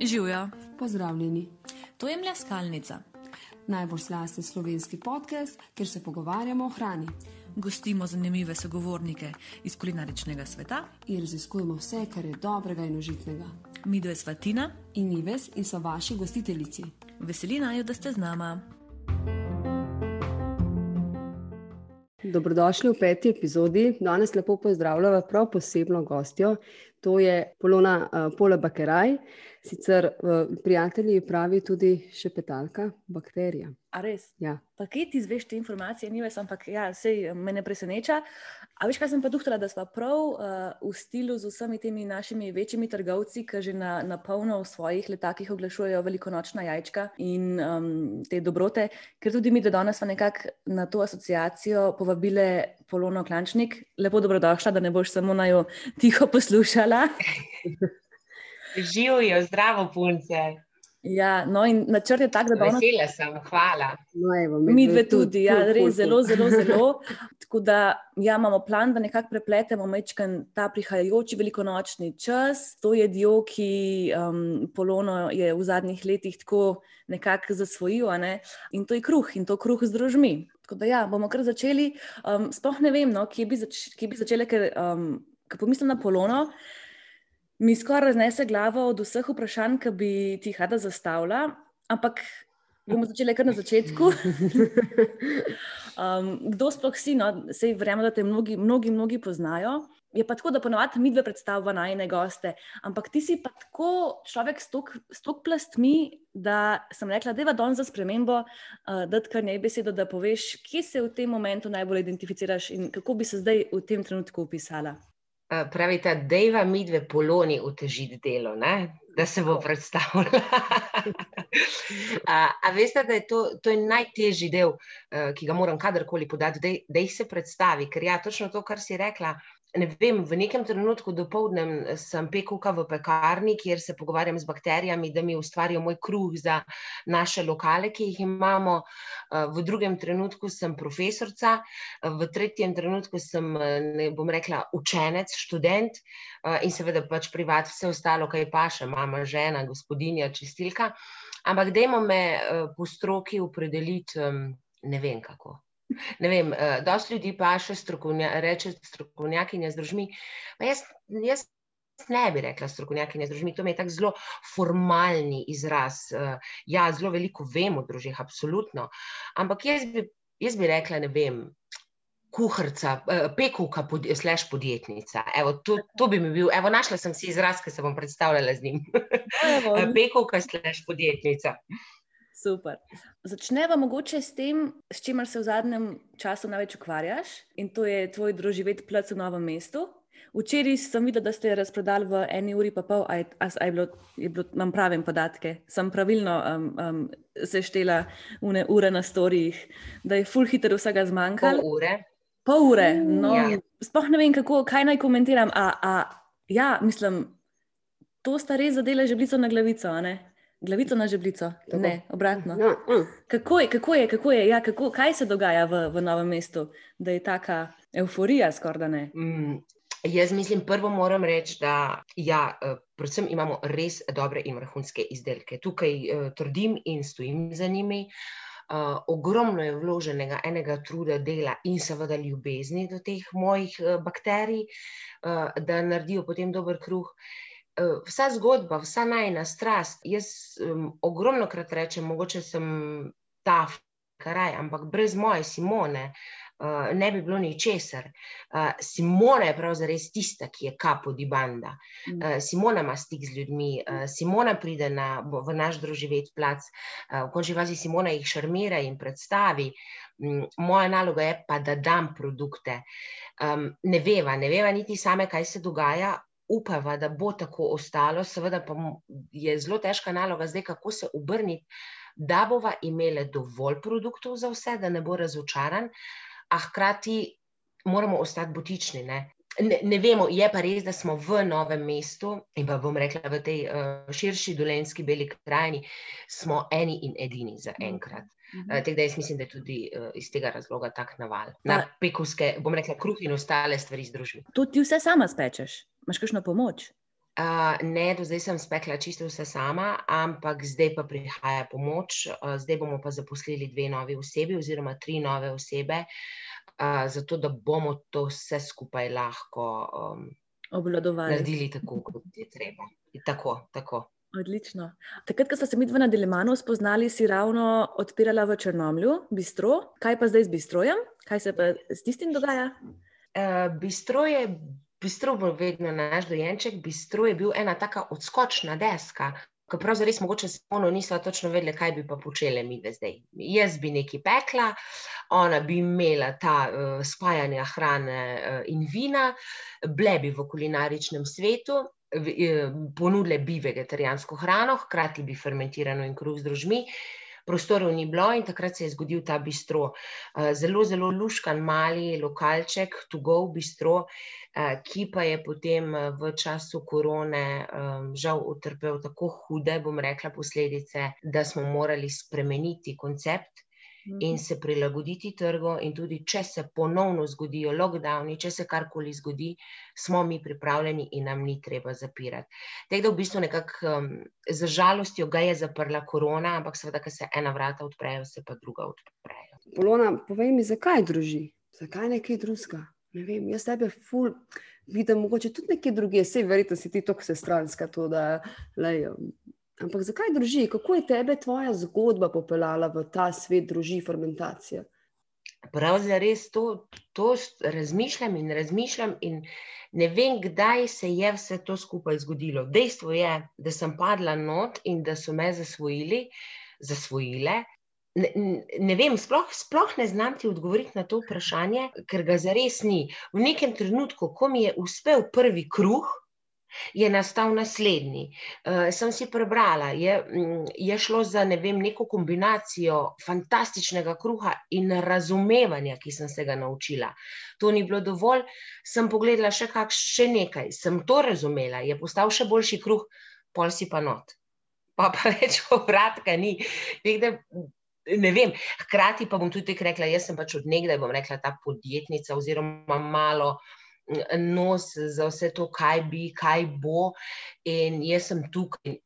Živijo. Pozdravljeni. To je mleskalnica. Najbolj slasten slovenski podcast, kjer se pogovarjamo o hrani. Gostimo zanimive sogovornike iz kulinaričnega sveta in raziskujemo vse, kar je dobrega in užitnega. Mi dve sva Tina in Ives in so vaši gostiteljici. Veseli naj, da ste z nama. Dobrodošli v peti epizodi. Danes lepo pozdravljamo prav posebno gostjo. To je Polona uh, Pola Bakeraj, sicer uh, prijatelji pravi tudi šepetalka bakterija. A res? Ja. Pa kje ti zveš te informacije, ni več, ampak ja, sej me ne preseneča. A veš, kaj sem pa duhtala, da smo prav uh, v stilu z vsemi temi našimi večjimi trgovci, ki že na, na polno v svojih letakih oglašujejo velikonočna jajčka in um, te dobrote, ker tudi mi do danes smo nekako na to asociacijo povabile Polono Klančnik. Lepo dobrodošla, da ne boš samo na jo tiho poslušala. Živijo, zdravo, punce. Ja, no, in načrt je tak, da bomo. Vesela sem, hvala. No, evo, mi dve tudi, tudi ja, res zelo, zelo, zelo. Tako da ja, imamo plan, da nekako prepletemo mečken ta prihajajoči velikonočni čas. To je dio, ki um, Polono je v zadnjih letih tako nekako zasvojil. Ne? In to je kruh in to kruh z družmi. Tako da ja, bomo kar začeli. Um, sploh ne vem, no, kje, bi zač kje bi začeli, ker um, pomislim na Polono mi skoraj raznese glavo od vseh vprašanj, ki bi ti jih rada zastavila, ampak bomo začeli kar na začetku. um, kdo sploh si, no, sej verjamem, da te mnogi, mnogi, mnogi poznajo. Je pa tako, da ponovadi mi dve predstavljamo najne goste, ampak ti si pa tako človek s tok plastmi, da sem rekla, da je vadon za spremembo, uh, da ti kar ne besedo, da poveš, kje se v tem momentu najbolj identificiraš in kako bi se zdaj v tem trenutku opisala. Eh, pravite, da je mi dve poloni utežiti delo, ne? da se bo predstavljala. a, a veste, da je to, to je najtežji del, uh, ki ga moram kadarkoli podati, da jih se predstavi. Ker ja, točno to, kar si rekla, ne vem, v nekem trenutku dopoledne sem pekuka v pekarni, kjer se pogovarjam z bakterijami, da mi ustvarijo moj kruh za naše lokale, ki jih imamo. Eh, v drugem trenutku sem profesorca, eh, v tretjem trenutku sem, ne bom rekla, učenec, študent eh, in seveda pač privat vse ostalo, kaj pa še, mama, žena, gospodinja, čistilka. Ampak dajmo me po stroki opredeliti, ne vem kako. Ne vem, uh, dosti ljudi pa še strokovnja, reče strokovnjakinja z družmi. Jaz, jaz ne bi rekla strokovnjakinja z družmi, to mi je tako zelo formalni izraz. Uh, ja, zelo veliko vem o družbah, absolutno. Ampak jaz bi, jaz bi rekla, ne vem. Kuharca, eh, pekuka, pod, slash podjetnica. Evo, to, to bi mi bil, evo, našla sem si izraz, ki se bom predstavljala z njim. pekuka, slash podjetnica. Super. Začneva mogoče s tem, s čimer se v zadnjem času največ ukvarjaš, in to je tvoj druživeti plac v novem mestu. Včeraj sem videl, da ste razprodali v eni uri pa pol, a je, a je bilo, je bilo, imam prave podatke, sem pravilno um, um, seštela une ure na storijih, da je full hitter vsega zmanjkalo. Pol ure. Pol ure. No, ja. Sploh ne vem, kako, kaj naj komentiram. A, a, ja, mislim, to sta res zadela žeblico na glavico, ne? Glavico na žeblico, Tako. ne, obratno. Ja, ja. Kako je, kako je, kako je ja, kako, kaj se dogaja v, v novem mestu, da je taka euforija skorda ne? Mm, jaz mislim, prvo moram reči, da ja, eh, predvsem imamo res dobre in vrhunske izdelke. Tukaj uh, trdim in stojim za njimi. Uh, ogromno je vloženega enega truda, dela in seveda ljubezni do teh mojih uh, bakterij, uh, da naredijo potem dober kruh. Uh, vsa zgodba, vsa najna strast. Jaz um, ogromno krat rečem, mogoče sem ta kraj, ampak brez moje Simone uh, ne bi bilo ničesar. Uh, Simona je pravzaprav tista, ki je kapo di banda. Uh, Simona ima stik z ljudmi, uh, Simona pride na, v naš druživeti plac, uh, v končni fazi Simona jih šarmira in predstavi. Um, moja naloga je pa, da dam produkte. Um, ne veva, ne veva niti same, kaj se dogaja, upava, da bo tako ostalo, seveda pa je zelo težka naloga zdaj, kako se obrniti, da bova imela dovolj produktov za vse, da ne bo razočaran, a hkrati moramo ostati botični. Ne? Ne, ne vemo, je pa res, da smo v novem mestu in pa bom rekla v tej uh, širši dolenski beli krajini, smo eni in edini za enkrat. Uh, Tako da jaz mislim, da je tudi uh, iz tega razloga tak naval. Na pekovske, bom rekla, kruh in ostale stvari združili. To ti vse sama spečeš? Imaš kakšno pomoč? Uh, ne, do zdaj sem spekla čisto vse sama, ampak zdaj pa prihaja pomoč. Uh, zdaj bomo pa zaposlili dve nove osebi, oziroma tri nove osebe, uh, zato da bomo to vse skupaj lahko um, obvladovali. Naredili tako, kot je treba. Tako, tako. Odlično. Takrat, ko smo se mi dva na Delemanu spoznali, si ravno odpirala v Črnomlju, bistro. Kaj pa zdaj z bistrojem? Kaj se pa s tistim dogaja? Uh, bistro je, bistro bo vedno naš dojenček. Bistro je bil ena taka odskočna deska. Ker pravzaprav res mogoče samo niso točno vedeli, kaj bi pa počele mi zdaj. Jaz bi nekaj pekla, ona bi imela ta uh, spajanja hrane uh, in vina, blebi v kulinaričnem svetu, Eh, ponudile bi vegetarijansko hrano, hkrati bi fermentirano in kruh z drožmi. Prostorov ni bilo in takrat se je zgodil ta bistro. Eh, zelo, zelo luškan, mali lokalček, tugov bistro, eh, ki pa je potem v času korone žal utrpel tako hude, bom rekla, posledice, da smo morali spremeniti koncept in mhm. se prilagoditi trgu. In tudi, če se ponovno zgodijo lockdowni, če se karkoli zgodi, smo mi pripravljeni in nam ni treba zapirati. Tako da v bistvu nekako um, za žalostjo ga je zaprla korona, ampak seveda, ker se ena vrata odprejo, se pa druga odprejo. Polona, povej mi, zakaj druži? Zakaj nekaj drugega? Ne vem, jaz tebe ful. Vidim, mogoče tudi nekje druge, vse verjetno si ti tako stranska, to, da lej, Ampak zakaj druži? Kako je tebe tvoja zgodba popeljala v ta svet druži fermentacije? Prav za res to, to razmišljam in razmišljam, in ne vem, kdaj se je vse to skupaj zgodilo. Dejstvo je, da sem padla not in da so me zasvojili, zasvojile. Ne, ne vem, sploh, sploh ne znam ti odgovoriti na to vprašanje, ker ga zares ni. V nekem trenutku, ko mi je uspel prvi kruh, je nastal naslednji. Uh, sem si prebrala, je, mm, je šlo za ne vem, neko kombinacijo fantastičnega kruha in razumevanja, ki sem se ga naučila. To ni bilo dovolj, sem pogledala še, kak, še nekaj, sem to razumela, je postal še boljši kruh, pol si pa not. Pa pa več obratka ni. Nekde, Ne vem, hkrati pa bom tudi rekla, jaz sem pač od nekdaj, bom rekla, ta podjetnica, oziroma malo uh, nos za vse to, kaj bi, kaj bo. In jaz sem tukaj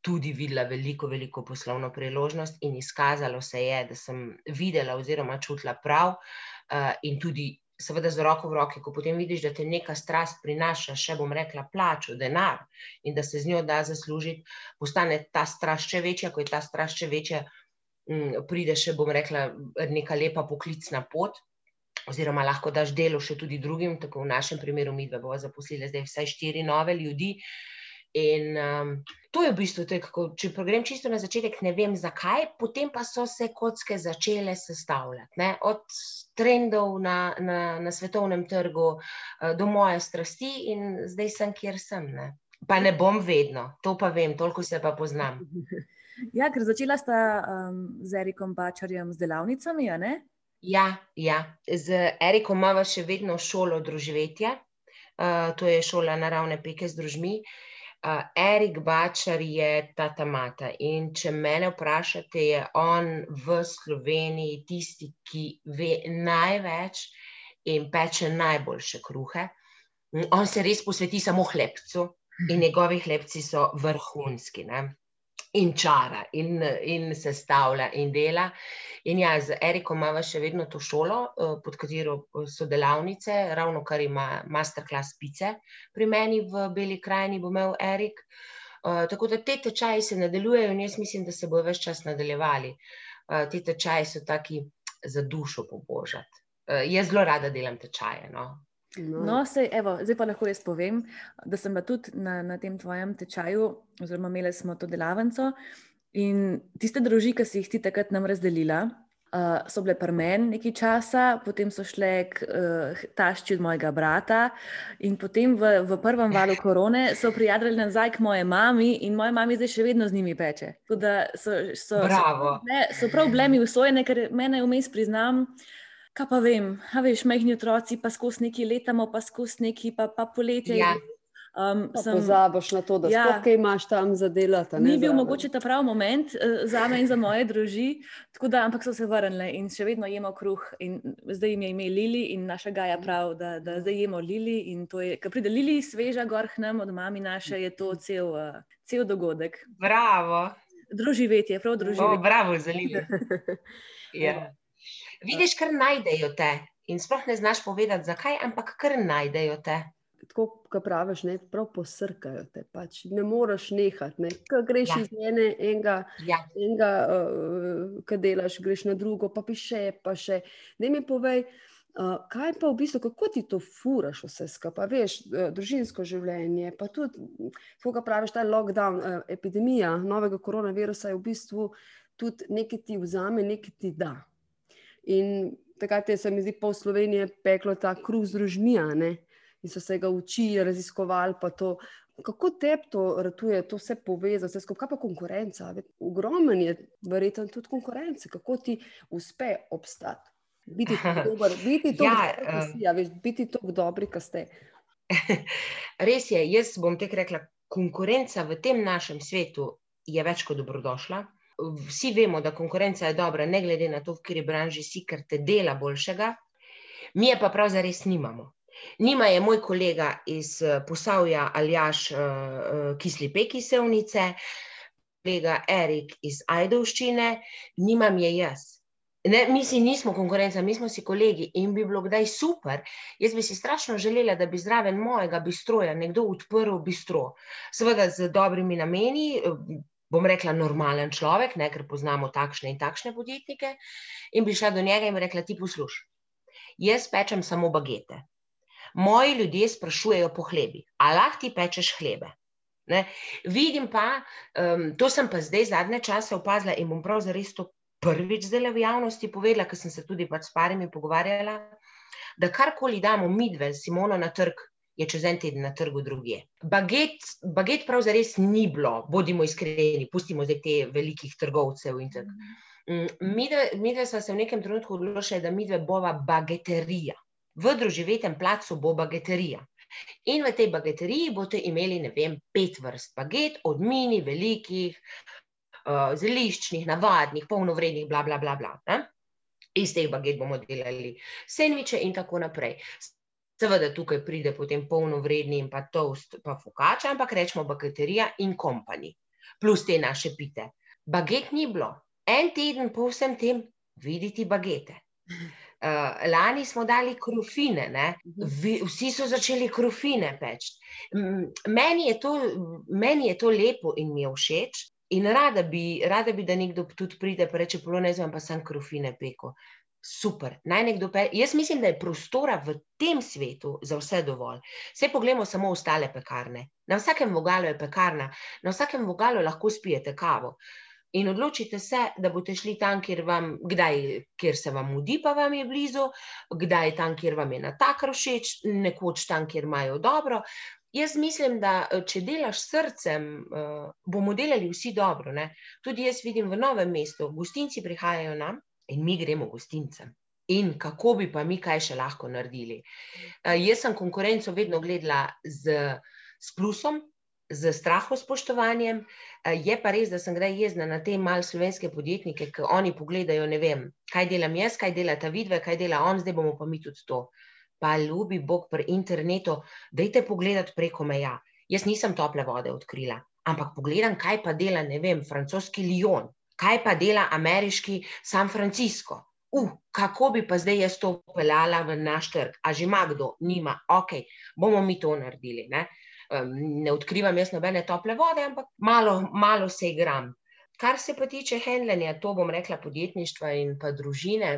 tudi videla veliko, veliko poslovno priložnost, in izkazalo se je, da sem videla oziroma čutila prav. Uh, in tudi, seveda, z roko v roki, ko potem vidiš, da te neka strast prinaša, še bom rekla, plačo, denar in da se z njo da zaslužiti, postane ta strast še večja, ko je ta strast še večja. Mm, pride še, bom rekla, neka lepa poklicna pot, oziroma lahko daš delo še tudi drugim, tako v našem primeru, mi dva bomo zaposlili zdaj vsaj štiri nove ljudi. In um, to je v bistvu tako, če grem čisto na začetek, ne vem zakaj, potem pa so se kocke začele sestavljati. Ne? Od trendov na, na, na svetovnem trgu uh, do moje strasti, in zdaj sem, kjer sem. Ne? Pa ne bom vedno, to pa vem, toliko se pa poznam. Ja, ker začela sta um, z Erikom Bačarjem z delavnicami, a ne? Ja, ja. z Erikom imamo še vedno šolo družvetja, uh, to je šola naravne peke z družmi. Uh, Erik Bačar je ta tamata in če mene vprašate, je on v Sloveniji tisti, ki ve največ in peče najboljše kruhe. On se res posveti samo hlebcu in njegovi hlebci so vrhunski. Ne? In čara, in, in sestavlja, in dela. In ja, z Erikom imamo še vedno to šolo, eh, pod katero eh, so delavnice, ravno kar ima masterclass pice pri meni v Beli krajini, bo imel Erik. Uh, tako da te tečaji se nadaljujejo, in jaz mislim, da se bodo več čas nadaljevali. Uh, te tečaji so taki za dušo pobožati. Uh, jaz zelo rada delam tečaje. No? No. No, sej, evo, zdaj pa lahko jaz povem, da sem bila tudi na, na tem tvojem tečaju, oziroma imeli smo to delavnico. In tiste družine, ki si jih ti takrat nam razdelila, uh, so bile pri meni nekaj časa, potem so šle k uh, tašči od mojega brata, in potem v, v prvem valu korone so prijadili nazaj k moje mami, in moja mama zdaj še vedno z njimi peče. So, so, so, so, so prav blemi usvojene, ker mene vmes priznam. Kaj pa vem, a veš, majhni otroci pa skozi neki letamo, pa skozi neki pa, pa poletje. Ja. Um, sem, pozabiš na to, da ja, kaj imaš tam za delati. Ni bil mogoče ta pravi moment uh, za me in za moje druži, da, ampak so se vrnili in še vedno jemo kruh. Zdaj jim je ime Lili in naša Gaja prav, da, da zdaj jemo Lili. Ko pride Lili sveža gor k nam od mami naše, je to cel, uh, cel dogodek. Bravo. Druživetje, prav druživetje. Bravo za Lili. ja. Vidiš, kar najdejo te in sploh ne znaš povedati, zakaj, ampak kar najdejo te tako kot praviš, ne, prav posrkajo te. Pač. Ne moreš nehati. Ne. Ko greš ja. iz ene, enega, ja. enega uh, ki delaš, greš na drugo, pa piše, pa še. Ne mi povej, uh, kaj pa v bistvu, kako ti to furaš vse skupaj. Veš, uh, družinsko življenje, pa tudi, kako praviš, ta lockdown, uh, epidemija novega koronavirusa je v bistvu tudi nekaj ti vzame, nekaj ti da. In takrat je se mi zdi pol Slovenije peklo ta kruh z družmi in so se ga učili, raziskovali. Kako te to ratuje, to vse povezati, kaj pa konkurenca? Ogromno je, verjetno, tudi konkurence, kako ti uspe obstati. Biti dober, biti to, ja, kar si, ja, veš, biti to, dobri, kar ste. Res je, jaz bom tek rekla, konkurenca v tem našem svetu je več kot dobrodošla. Vsi vemo, da konkurenca je dobra, ne glede na to, v kateri branži si, ker te dela boljšega. Mi je pa prav zares nimamo. Nima je moj kolega iz eh, Posavja, Aljaš, eh, eh, Kislipe Kisevnice, kolega Erik iz Ajdovščine, nimam je jaz. Ne, mi si nismo konkurenca, mi smo si kolegi in bi bilo kdaj super. Jaz bi si strašno želela, da bi zraven mojega bistroja nekdo odprl bistro. Seveda z dobrimi nameni, bom rekla normalen človek, ne, ker poznamo takšne in takšne podjetnike, in bi šla do njega in rekla: Ti poslušaj, jaz pečem samo bagete moji ljudje sprašujejo po hlebi, ali lahko ti pečeš hlebe. Ne? Vidim pa, um, to sem pa zdaj zadnje čase opazila in bom prav zares to prvič zdaj v javnosti povedala, ker sem se tudi pač s parimi pogovarjala, da karkoli damo midve z Simono na trg, je čez en teden na trgu druge. Baget, baget prav zares ni bilo, bodimo iskreni, pustimo zdaj te velikih trgovcev in tako. Mm, midve, midve smo se v nekem trenutku odločili, da midve bova bageterija v druživetem placu bo bageterija. In v tej bageteriji boste imeli, ne vem, pet vrst baget, od mini, velikih, uh, zeliščnih, navadnih, polnovrednih, bla, bla, bla. bla ne? Iz teh baget bomo delali sendviče in tako naprej. Seveda tukaj pride potem polnovredni in pa toast, pa fukača, ampak rečemo bageterija in kompani, plus te naše pite. Baget ni bilo. En teden po vsem tem videti bagete. Uh, lani smo dali krofine, mhm. vsi so začeli krofine peči. Meni, meni je to lepo in mi je všeč, in rada bi, rada bi da nekdo tudi pride in reče: Polonezem, pa sem krofine peko. Super. Jaz mislim, da je prostora v tem svetu za vse dovolj. Vse pogledamo samo ostale pekarne. Na vsakem vogalu je pekarna, na vsakem vogalu lahko spijete kavo. In odločite se, da boste šli tam, kjer, vam, kdaj, kjer se vam mudi, pa vam je blizu, kdaj tam, kjer vam je na tak všeč, nekoč tam, kjer imajo dobro. Jaz mislim, da če delaš srcem, bomo delali vsi dobro. Ne? Tudi jaz vidim v novem mestu, gostinci prihajajo nam in mi gremo gostincem. In kako bi pa mi kaj še lahko naredili? Jaz sem konkurenco vedno gledala z, z plusom, z strahom, spoštovanjem. Eh, je pa res, da sem kdaj jezna na te malce slovenske podjetnike, ki oni pogledajo, ne vem, kaj delam jaz, kaj dela ta vidve, kaj dela on, zdaj bomo pa mi tudi to. Pa ljubi Bog pri internetu, dajte pogledati preko meja. Jaz nisem tople vode odkrila, ampak pogledam, kaj pa dela, ne vem, francoski Lyon, kaj pa dela ameriški San Francisco. Uh, kako bi pa zdaj jaz to peljala v naš trg? A že ima kdo? Nima. Ok, bomo mi to naredili. Ne? ne odkrivam jaz nobene tople vode, ampak malo, malo se igram. Kar se pa tiče handlanja, to bom rekla podjetništva in pa družine,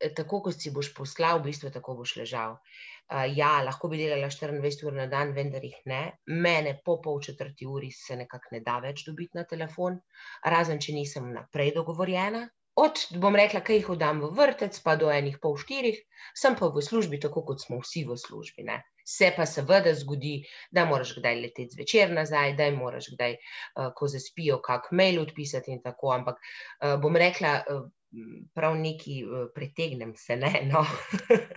eh, tako kot si boš poslal, v bistvu tako boš ležal. Uh, ja, lahko bi delala 24 ur na dan, vendar jih ne. Mene po pol četrti uri se nekako ne da več dobiti na telefon, razen če nisem naprej dogovorjena. Od, bom rekla, kaj jih oddam v vrtec, pa do enih pol štirih, sem pa v službi, tako kot smo vsi v službi. Ne. Se pa seveda zgodi, da moraš kdaj leteti zvečer nazaj, da moraš kdaj, uh, ko zaspijo, kak mail odpisati in tako. Ampak uh, bom rekla, uh, prav neki pretegnem se, ne. No.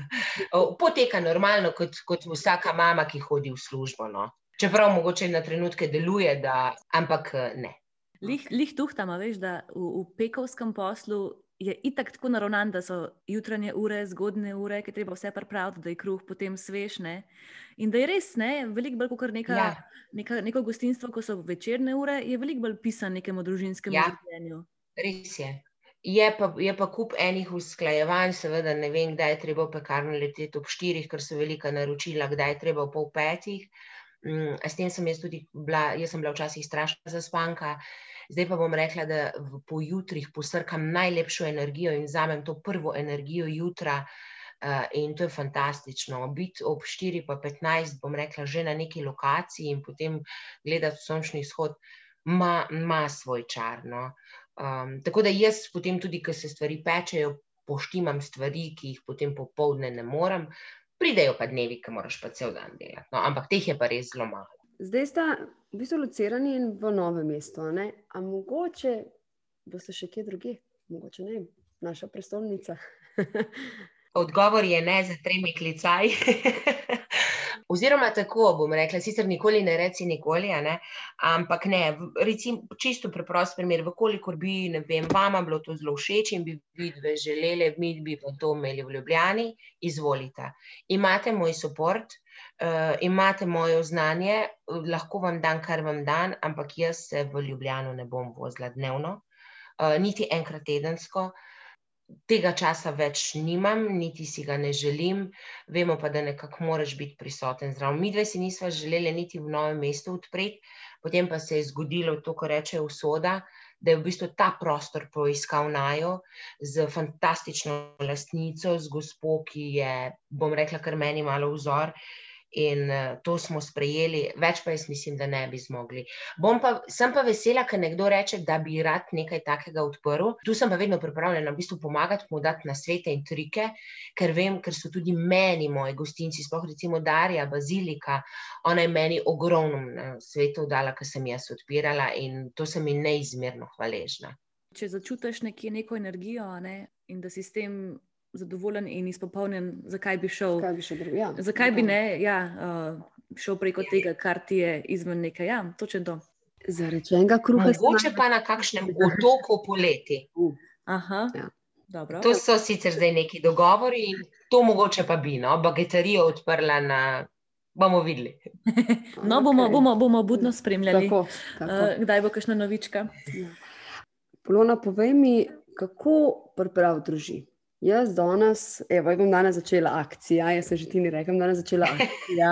Poteka normalno, kot, kot vsaka mama, ki hodi v službo. No. Čeprav mogoče na trenutke deluje, da, ampak ne. Lih, lih tuhtama, veš, da v, v pekovskem poslu je itak tako naravnan, da so jutranje ure, zgodne ure, ki treba vse pripraviti, da je kruh potem svež. Ne? In da je res, ne, veliko bolj kot neka, ja. neka, neko gostinstvo, ko so večerne ure, je veliko bolj pisan nekemu družinskemu ja. življenju. Res je. Je pa, je pa kup enih usklajevanj, seveda ne vem, kdaj je treba v pekarno leteti ob štirih, ker so velika naročila, kdaj je treba v pol petih. Mm, s tem sem jaz tudi bila, jaz sem bila včasih strašna zaspanka. Zdaj pa bom rekla, da po jutrih posrkam najlepšo energijo in vzamem to prvo energijo jutra. Uh, in to je fantastično. Biti ob 4, pa 15, bom rekla, že na neki lokaciji in potem gledati sončni izhod, ima svoj čar. No. Um, tako da jaz potem tudi, ko se stvari pečejo, poštimam stvari, ki jih potem popovdne ne morem, pridejo pa dnevi, ki moraš pa cel dan delati. No, ampak teh je pa res zelo malo. Zdaj sta v bistvu locirani in v novem mestu. Ampak mogoče boste še kje druge, mogoče ne, naša prestolnica. Odgovor je ne za tremi klicaj. Oziroma, tako bom rekla, sicer nikoli ne reci nikoli, ne? ampak ne, recimo, čisto preprost primer. Vkolikor bi, ne vem, vama bilo to zelo všeč in bi vidve želeli, mi bi pa to imeli v Ljubljani, izvolite. Imate moj podpor, uh, eh, imate moje znanje, lahko vam dam, kar vam dam, ampak jaz se v Ljubljano ne bom vozila dnevno, uh, niti enkrat tedensko. Uh, tega časa več nimam, niti si ga ne želim, vemo pa, da nekako moraš biti prisoten zdrav. Mi dve si nismo želeli niti v novem mestu odpreti, potem pa se je zgodilo to, kar reče usoda, da je v bistvu ta prostor poiskal najo z fantastično lastnico, z gospo, ki je, bom rekla, kar meni malo vzor in uh, to smo sprejeli, več pa jaz mislim, da ne bi zmogli. Pa, sem pa vesela, ker nekdo reče, da bi rad nekaj takega odprl. Tu sem pa vedno pripravljena v bistvu pomagati, mu dati na svete in trike, ker vem, ker so tudi meni moji gostinci, sploh recimo Darja, Bazilika, ona je meni ogromno na svetu dala, ker sem jaz odpirala in to sem ji neizmerno hvaležna. Če začutiš nekje neko energijo ne, in da si s tem zadovoljen in izpopolnjen, zakaj bi šel. Zakaj bi, šel ja. zakaj bi ne ja, uh, šel preko tega, kar ti je izven nekaj. Ja, točno to. Zarečenega kruha. Mogoče pa na kakšnem otoku poleti. Uh. Aha. Ja. To so sicer zdaj neki dogovori, in to mogoče pa bi, no, bageterijo odprla na. Bomo videli. no, bomo, bomo, bomo budno spremljali, tako, tako. Uh, kdaj bo kakšna novička. Ja. Polona, povej mi, kako priprav druži? Jaz danes, evo, bom danes začela akcijo. Jaz sem že ti rekel, da bom začela akcijo.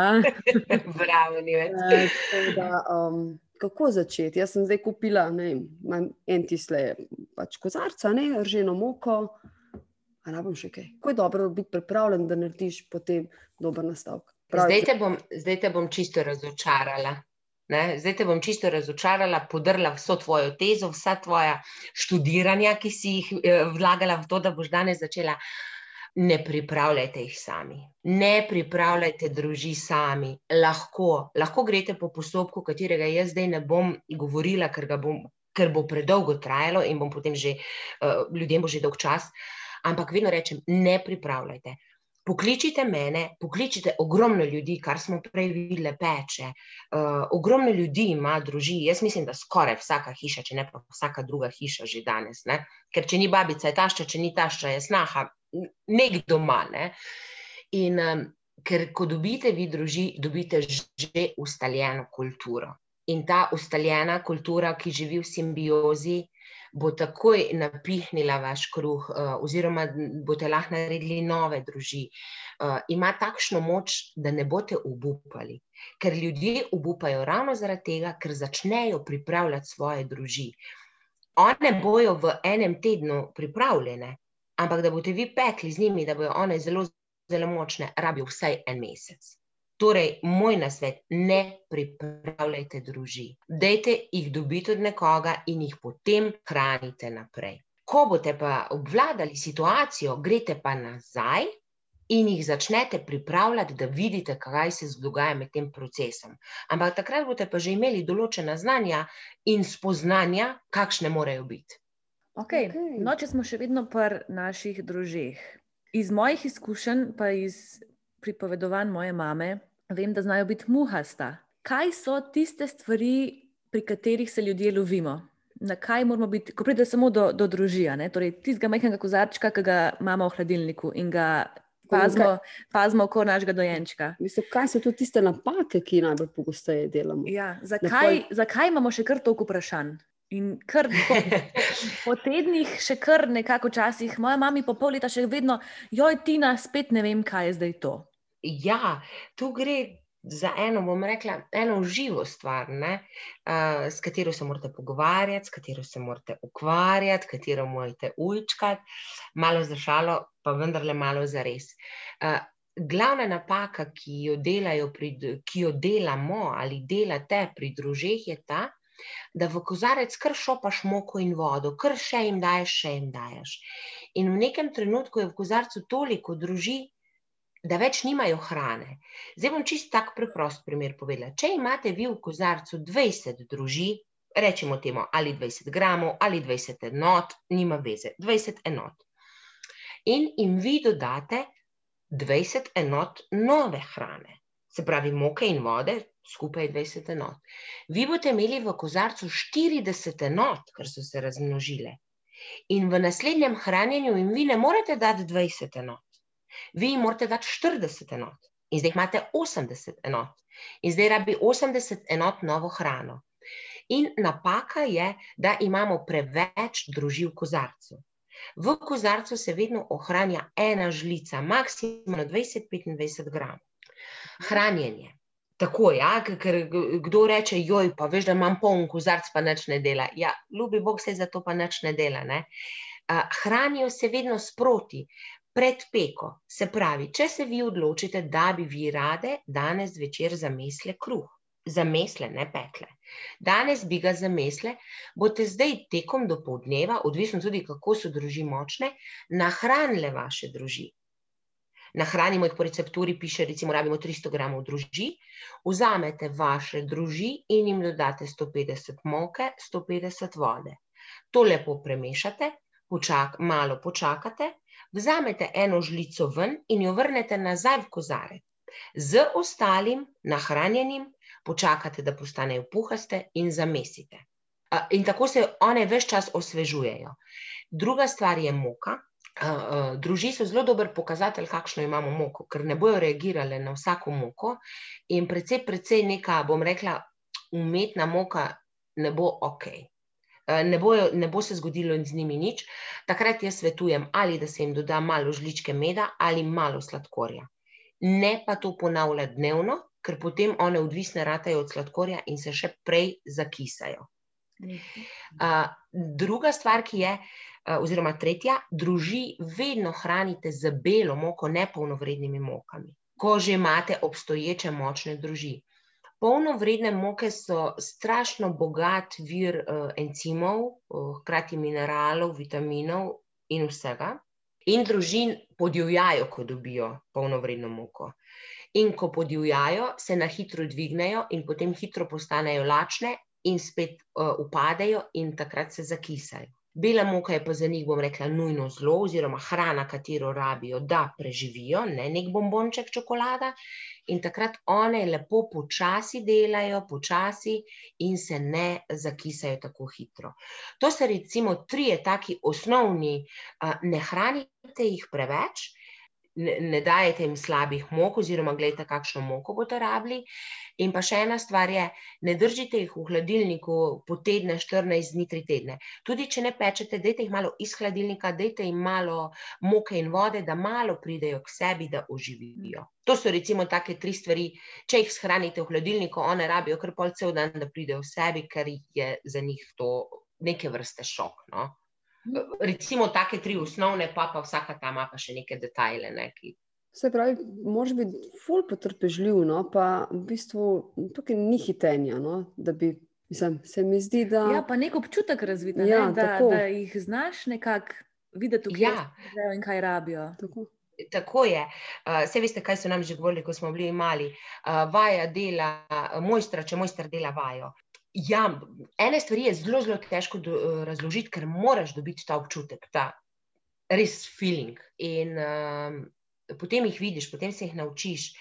Bravo, ni več. Da, um, kako začeti? Jaz sem zdaj kupila ne, en tisle pač kozarca, ne, rženo moko. A ne bom še kaj. Kako je dobro biti pripravljen, da narediš potem dober nastavek? Zdaj te, bom, zdaj te bom čisto razočarala. Ne? Zdaj te bom čisto razočarala, podrla vso tvojo tezo, vsa tvoja študiranja, ki si jih eh, vlagala v to, da boš danes začela. Ne pripravljajte jih sami, ne pripravljajte družin sami. Lahko, lahko greste po postopku, katerega jaz zdaj ne bom govorila, ker, bom, ker bo predolgo trajalo in bom potem že uh, ljudem bo že dolg čas. Ampak vedno rečem, ne pripravljajte pokličite mene, pokličite ogromno ljudi, kar smo prej videli, peče. Uh, ogromno ljudi ima družina. Jaz mislim, da skoraj vsaka hiša, če ne pa vsaka druga hiša, že danes. Ne? Ker če ni babica, je tašča, če ni tašča, je snaha, nekdo doma. Ne? In um, ker ko dobite vi družino, dobite že ustaljeno kulturo. In ta ustaljena kultura, ki živi v simbiozi, bo takoj napihnila vaš kruh, uh, oziroma boste lahko naredili nove družine. Uh, ima takšno moč, da ne boste obupali. Ker ljudje obupajo ravno zaradi tega, ker začnejo pripravljati svoje družine. One bojo v enem tednu pripravljene, ampak da boste vi pekli z njimi, da bojo one zelo, zelo močne, rabijo vsaj en mesec. Torej, moj nasvet, ne pripravljajte družin. Dajte jih dobiti od nekoga in jih potem hranite naprej. Ko boste pa obvladali situacijo, greste pa nazaj in jih začnete pripravljati, da vidite, kaj se dogaja med tem procesom. Ampak takrat boste pa že imeli določena znanja in spoznanja, kakšne morajo biti. Okay. Okay. No, če smo še vedno pri naših družbah. Iz mojih izkušenj, pa iz pripovedovanj moje mame, vem, da znajo biti muhasta. Kaj so tiste stvari, pri katerih se ljudje lovimo? Na kaj moramo biti, ko pride samo do, do družine, torej tistega majhnega kozarčka, ki ga imamo v hladilniku in ga pazimo, pazimo oko našega dojenčka. Mislim, kaj so to tiste napake, ki najbolj pogosteje delamo? Ja, zakaj, pol... zakaj imamo še kar toliko vprašanj? In kar po, po tednih, še kar nekako časih, moja mama po pol leta še vedno, joj, Tina, spet ne vem, kaj je zdaj to. Ja, tu gre za eno, bom rekla, eno živo stvar, ne, uh, s katero se morate pogovarjati, s katero se morate ukvarjati, katero morate ujčkati, malo za šalo, pa vendarle malo za res. Uh, glavna napaka, ki jo, pri, ki jo delamo ali delate pri družeh, je ta, da v kozarec kar šopaš moko in vodo, kar še jim daješ, še jim daješ. In v nekem trenutku je v kozarcu toliko družin, da več nimajo hrane. Zdaj bom čist tak preprost primer povedala. Če imate vi v kozarcu 20 družin, rečemo temu ali 20 gramov ali 20 enot, nima veze, 20 enot. In jim vi dodate 20 enot nove hrane, se pravi moke in vode, skupaj 20 enot. Vi boste imeli v kozarcu 40 enot, ker so se razmnožile. In v naslednjem hranjenju jim vi ne morete dati 20 enot vi morate dati 40 enot in zdaj imate 80 enot. In zdaj rabi 80 enot novo hrano. In napaka je, da imamo preveč družin v kozarcu. V kozarcu se vedno ohranja ena žlica, maksimalno 20-25 gramov. Hranjenje. Tako je, ja, ker kdo reče, joj, pa veš, da imam poln kozarc, pa nič ne dela. Ja, ljubi Bog se za to pa nič ne dela. Ne? Hranijo se vedno sproti pred peko. Se pravi, če se vi odločite, da bi vi rade danes večer zamesle kruh, zamesle, ne pekle. Danes bi ga zamesle, boste zdaj tekom do povdneva, odvisno tudi, kako so druži močne, nahranile vaše druži. Nahranimo jih po recepturi, piše, recimo, rabimo 300 gramov druži, vzamete vaše druži in jim dodate 150 moke, 150 vode. To lepo premešate, počak, malo počakate, vzamete eno žlico ven in jo vrnete nazaj v kozarec. Z ostalim nahranjenim počakate, da postanejo puhaste in zamesite. In tako se one več čas osvežujejo. Druga stvar je moka. Druži so zelo dober pokazatelj, kakšno imamo moko, ker ne bojo reagirale na vsako moko in precej, precej neka, bom rekla, umetna moka ne bo ok. Eh, ne, bojo, ne bo se zgodilo z njimi nič, takrat jaz svetujem, ali da se jim doda malo žličke meda ali malo sladkorja. Ne pa to ponavlja dnevno, ker potem one odvisne ratajo od sladkorja in se še prej zakisajo. Uh, druga stvar, ki je, uh, oziroma tretja, druži vedno hranite z belo moko, ne polnovrednimi mokami. Ko že imate obstoječe močne družine. Polnovredne moke so strašno bogat vir uh, encimov, uh, hkrati mineralov, vitaminov in vsega. In družin podivjajo, ko dobijo polnovredno moko. In ko podivjajo, se na hitro dvignejo in potem hitro postanejo lačne in spet uh, upadejo in takrat se zakisajo. Bela moka je pa za njih, bom rekla, nujno zlo, oziroma hrana, katero rabijo, da preživijo, ne nek bombonček čokolada, in takrat one lepo počasi delajo, počasi in se ne zakisajo tako hitro. To so recimo trije taki osnovni, ne hranite jih preveč, ne, ne dajete jim slabih mok, oziroma gledajte, kakšno moko boste rabili. In pa še ena stvar je, ne držite jih v hladilniku po tedne, 14 dni, 3 tedne. Tudi če ne pečete, dajte jih malo iz hladilnika, dajte jim malo moke in vode, da malo pridejo k sebi, da oživijo. To so recimo take tri stvari. Če jih shranite v hladilniku, one rabijo kar pol cel dan, da pridejo k sebi, ker je za njih to neke vrste šok. No? Recimo, take tri osnovne, pa pa vsaka ta ima pa še neke detajle. Ne, ki... Se pravi, moraš biti ful potrpežljiv, no, pa v bistvu tukaj ni hitenja. No, bi, mislim, se mi zdi, da. Ja, pa nek občutek razviti, ja, ne, da, da jih znaš nekako videti, kaj ja. in kaj rabijo. Tako. Tako je. Uh, vse veste, kaj so nam že govorili, ko smo bili mali. Uh, vaja dela, mojstra, če mojster dela vajo. Ja, ene stvari je zelo, zelo težko do, razložiti, ker moraš dobiti ta občutek, ta res feeling. In um, potem jih vidiš, potem se jih naučiš.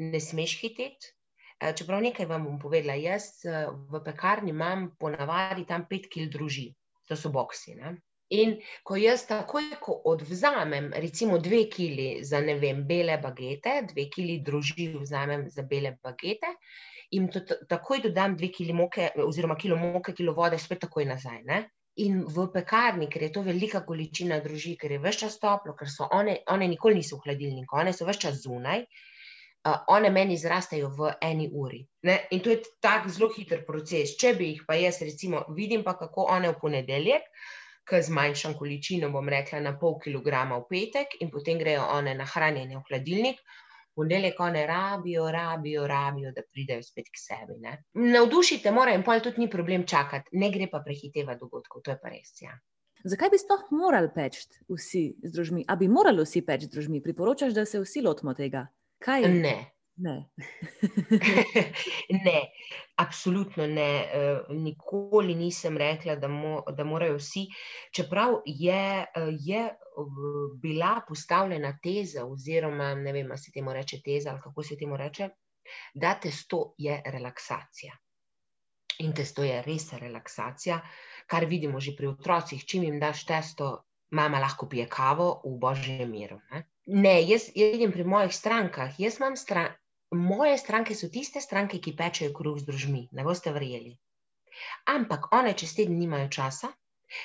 Ne smeš hiteti. Eh, čeprav nekaj vam bom povedala, jaz eh, v pekarni imam ponavadi tam pet kil druži, to so boksi. Ne? In ko jaz takoj, ko odvzamem, recimo dve kili za ne vem, bele bagete, dve kili druži vzamem za bele bagete, in to, takoj dodam dve kili moke, oziroma kilo moke, kilo vode, spet takoj nazaj. Ne? In v pekarni, ker je to velika količina druži, ker je vse čas toplo, ker so one, one nikoli niso v hladilniku, one so vse čas zunaj uh, one meni zrastejo v eni uri. Ne? In to je tak zelo hiter proces. Če bi jih pa jaz, recimo, vidim pa, kako one v ponedeljek, ki zmanjšam količino, bom rekla, na pol kilograma v petek, in potem grejo one na hranjenje v hladilnik. Ponedeljek one rabijo, rabijo, rabijo, da pridejo spet k sebi. Ne? Navdušite, mora in pol tudi ni problem čakati, ne gre pa prehiteva dogodkov, to je pa res. Ja. Zakaj bi sploh morali peči vsi z družmi? A bi morali vsi peči z družmi? Priporočaš, da se vsi lotimo tega? Kaj? Ne. Ne. ne, absolutno ne. Uh, nikoli nisem rekla, da, mo, da morajo vsi. Čeprav je, uh, je bila postavljena teza, oziroma ne vem, ali se temu reče teza ali kako se temu reče, da testo je relaksacija. In testo je res relaksacija, kar vidimo že pri otrocih. Čim jim daš testo, mama lahko pije kavo v božjem miru. Ne? Ne, jaz, jaz vidim pri mojih strankah. Stran, moje stranke so tiste stranke, ki pečejo kruh z družmi, ne boste verjeli. Ampak one čez teden nimajo časa,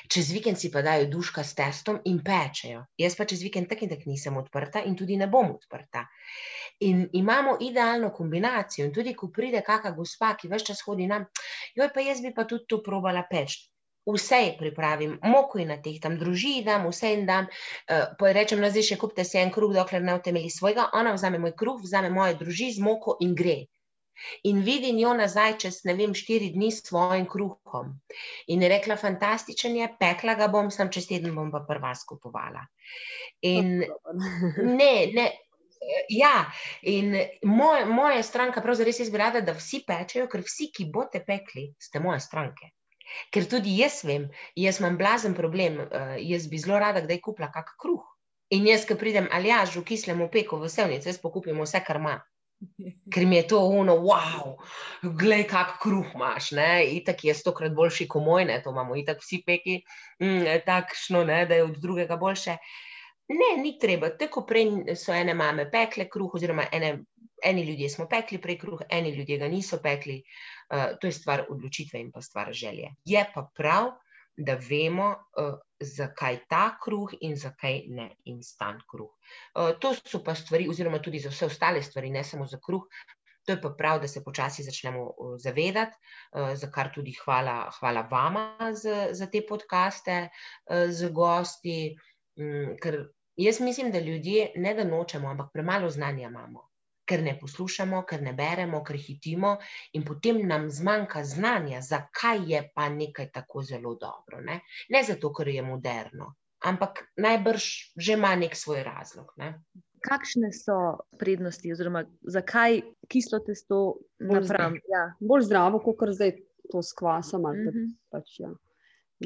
čez vikend si pa dajo duška s testom in pečejo. Jaz pa čez vikend tak in tak nisem odprta in tudi ne bom odprta. In imamo idealno kombinacijo. In tudi, ko pride kakšna gospa, ki več čas hodi nam, joj pa jaz bi pa tudi to probala peči vse pripravim, moko in na teh tam druži, dam vse in dam. Uh, rečem, no, zdaj še kupite si en kruh, dokler ne utemeli svojega. Ona vzame moj kruh, vzame moje druži z moko in gre. In vidim jo nazaj čez, ne vem, štiri dni s svojim kruhom. In je rekla, fantastičen je, pekla ga bom, sem čez teden bom pa prva skupovala. In ne, ne. Ja, in moj, moja stranka, pravzaprav res je zbrada, da vsi pečejo, ker vsi, ki boste pekli, ste moje stranke. Ker tudi jaz vem, jaz imam blazen problem, uh, jaz bi zelo rada kdaj kupila kak kruh. In jaz, ki pridem ali ja, že v kislem opeku v vsevnici, jaz pokupim vse, kar ima. Ker mi je to uno, wow, glej, kak kruh imaš. Itak je stokrat boljši kot moj, ne? to imamo itak vsi peki, mm, takšno, ne? da je od drugega boljše. Ne, ni treba. Tako prej so ene mame pekle kruh, oziroma ene, eni ljudje smo pekli prej kruh, eni ljudje ga niso pekli. Uh, to je stvar odločitve in pa stvar želje. Je pa prav, da vemo, uh, zakaj ta kruh in zakaj ne instant kruh. Uh, to so pa stvari, oziroma tudi za vse ostale stvari, ne samo za kruh. To je pa prav, da se počasi začnemo zavedati, za kar tudi hvala, hvala vama za, za te podkaste, z gosti. Mm, ker jaz mislim, da ljudje ne da nočemo, ampak premalo znanja imamo ker ne poslušamo, ker ne beremo, ker hitimo, in potem nam zmanjka znanja, zakaj je pa nekaj tako zelo dobro. Ne, ne zato, ker je moderno, ampak najbrž že ima nek svoj razlog. Ne? Kakšne so prednosti, oziroma zakaj kislo testo napram? Ja. Bolj zdravo, kot zdaj to skvasam. Mm -hmm. pač, ja.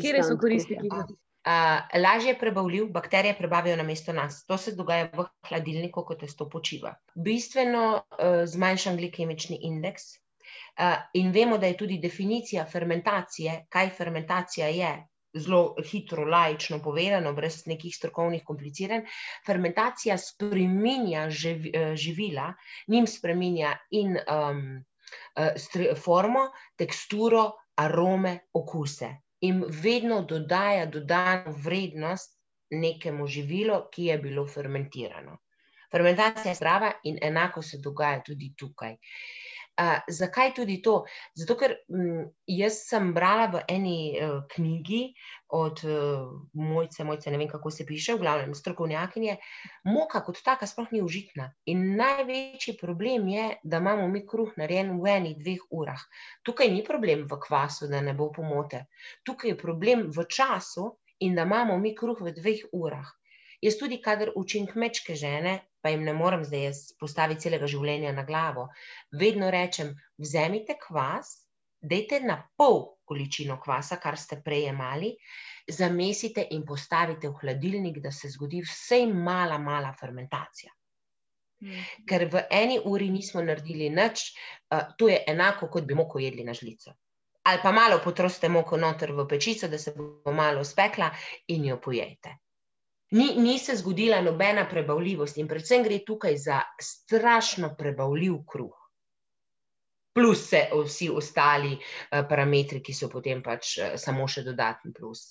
Kje so koristi kislo? Lažje prebavljiv, bakterije prebavijo na mesto nas. To se dogaja v hladilniku, ko testo počiva. Bistveno uh, zmanjšan glikemični indeks. Uh, in vemo, da je tudi definicija fermentacije, kaj fermentacija je, zelo hitro, lajično povedano, brez nekih strokovnih kompliciranj. Fermentacija spreminja živ, živila, njim spreminja in um, uh, formo, teksturo, arome, okuse in vedno dodaja dodano vrednost nekemu živilu, ki je bilo fermentirano. Fermentacija je zdrava in enako se dogaja tudi tukaj. Uh, zakaj tudi to? Zato, ker m, mm, jaz sem brala v eni uh, knjigi od uh, mojce, mojce, ne vem kako se piše, v glavnem strokovnjakinje, moka kot taka sploh ni užitna. In največji problem je, da imamo mi kruh narejen v enih dveh urah. Tukaj ni problem v kvasu, da ne bo pomote. Tukaj je problem v času in da imamo mi kruh v dveh urah. Jaz tudi, kadar učim kmečke žene, pa jim ne morem zdaj postaviti celega življenja na glavo, vedno rečem: vzemite kvas dajte na pol količino kvasa, kar ste prej imeli, zamesite in postavite v hladilnik, da se zgodi vsej mala, mala fermentacija. Hmm. Ker v eni uri nismo naredili nič, uh, to je enako, kot bi moko jedli na žlico. Ali pa malo potroste moko noter v pečico, da se bo malo spekla in jo pojejte. Ni, ni se zgodila nobena prebavljivost, in predvsem gre tukaj za strašno prebavljiv kruh. Plus vsi ostali uh, parametri, ki so potem pač uh, samo še dodatni plus.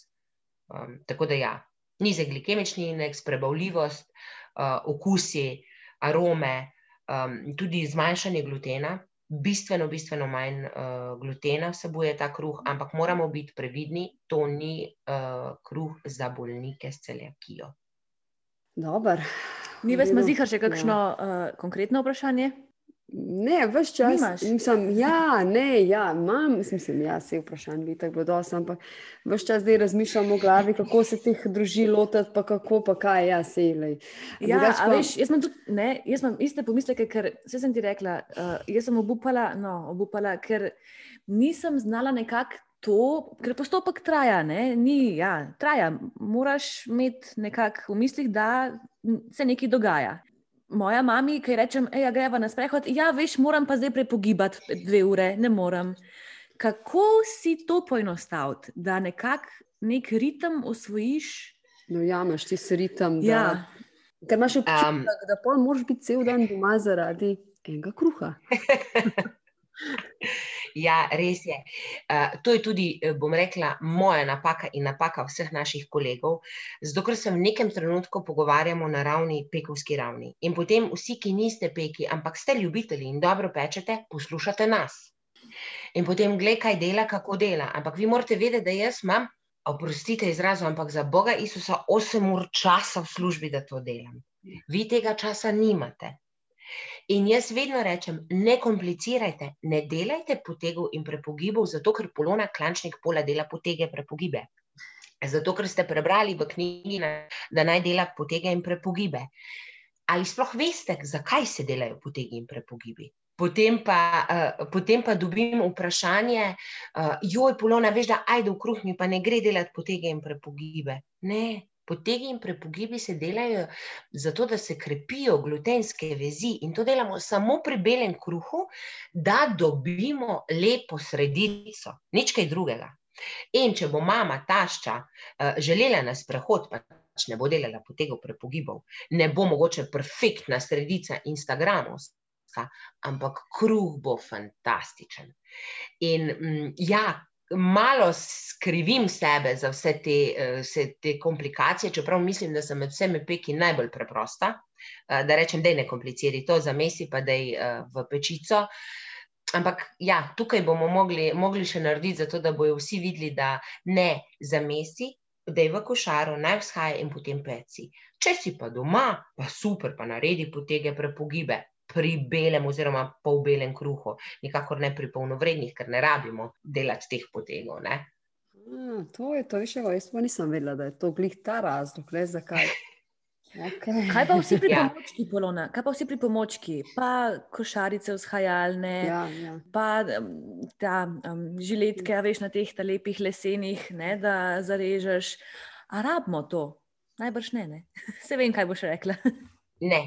Um, tako da, ja, nizek glikemični indeks, prebavljivost, uh, okusi, arome, um, tudi zmanjšanje glutena, bistveno, bistveno manj uh, glutena vsebuje ta kruh, ampak moramo biti previdni, to ni uh, kruh za bolnike s celiakijo. Dobro. Mi smo zihar še kakšno ja. uh, konkretno vprašanje? Ne, vse čas. Mislim, ja, ne, ja, imam, mislim, ja, se vprašanje bi tako dosti, ampak vse čas zdaj razmišljam v glavi, kako se teh družin lotiti, pa kako, pa kaj, ja, se jih. Ja, pa... veš, jaz imam tudi, ne, jaz imam iste pomisleke, ker vse sem ti rekla, uh, jaz sem obupala, no, obupala, ker nisem znala nekako to, ker postopek traja, ne, ni, ja, traja, moraš imeti nekako v mislih, da se nekaj dogaja moja mama, ki rečem, da greva na sprehod, ja, veš, moram pa zdaj prepogibati dve ure, ne morem. Kako si to poenostaviti, da nekako nek ritem osvojiš? No, ja, imaš ti se ritem. Da... Ja. Ker imaš občutek, um, da pa moraš biti cel dan doma zaradi enega kruha. Ja, res je. Uh, to je tudi, eh, bom rekla, moja napaka in napaka vseh naših kolegov, zato ker se v nekem trenutku pogovarjamo na ravni, pekovski ravni. In potem vsi, ki niste peki, ampak ste ljubitelji in dobro pečete, poslušate nas. In potem gledaj, kaj dela, kako dela. Ampak vi morate vedeti, da jaz imam, oprostite izrazu, ampak za Boga Isusa 8 ur časa v službi, da to delam. Vi tega časa nimate. In jaz vedno rečem, ne komplicirajte, ne delajte potegov in prepogibov, zato ker polona klančnik pola dela potege prepogibe. Zato ker ste prebrali v knjigi, da naj dela potege in prepogibe. Ali sploh veste, zakaj se delajo potegi in prepogibi? Potem pa, uh, potem pa dobim vprašanje, uh, joj, polona, veš, da ajde v kruh mi pa ne gre delati potege in prepogibe. Ne, Potegi in prepogibi se delajo zato, da se krepijo glutenske vezi in to delamo samo pri belem kruhu, da dobimo lepo sredico, nič kaj drugega. In če bo mama tašča uh, želela na sprehod, pa pač ne bo delala potegov prepogibov, ne bo mogoče perfektna sredica Instagramovska, ampak kruh bo fantastičen. In mm, ja, malo skrivim sebe za vse te, eh, vse te komplikacije, čeprav mislim, da sem med vsemi peki najbolj preprosta. Eh, da rečem, da ne kompliciraj to, zamesi pa da je eh, v pečico. Ampak ja, tukaj bomo mogli, mogli še narediti, zato da bojo vsi videli, da ne zamesi, da je v košaru, naj vzhaja in potem peci. Če si pa doma, pa super, pa naredi potege prepogibe, pri belem oziroma polbelem kruhu, nikakor ne pri polnovrednih, ker ne rabimo delati teh potegov. A, to je to, še jaz pa nisem vedela, da je to glih ta razlog, le zakaj. Okay. Kaj pa vsi pripomočki, ja. Polona? Kaj pa vsi pripomočki, pa košarice vzhajalne, ja, ja. pa ta um, žiletke, a veš na teh lepih lesenih, ne, da zarežeš. A rabimo to? Najbrž ne, ne. Se vem, kaj boš rekla. Ne,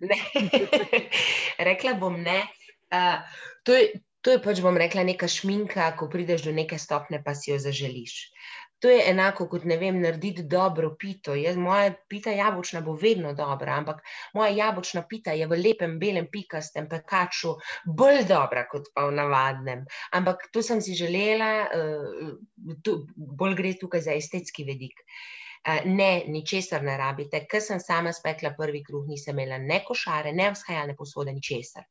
Ne. rekla bom ne. Uh, to, je, to je pač, bom rekla, neka šminka, ko prideš do neke stopne, pa si jo zaželiš. To je enako kot ne vem, narediti dobro pito. Jaz, moja pita jabolčna bo vedno dobra, ampak moja jabolčna pita je v lepem, belem, pikastem pekaču bolj dobra kot pa v navadnem. Ampak to sem si želela, uh, to, bolj gre tukaj za estetski vedik. Uh, ne, ničesar ne rabite. Ker sem sama spekla prvi kruh, nisem imela ne košare, ne vzhajalne posode, ničesar.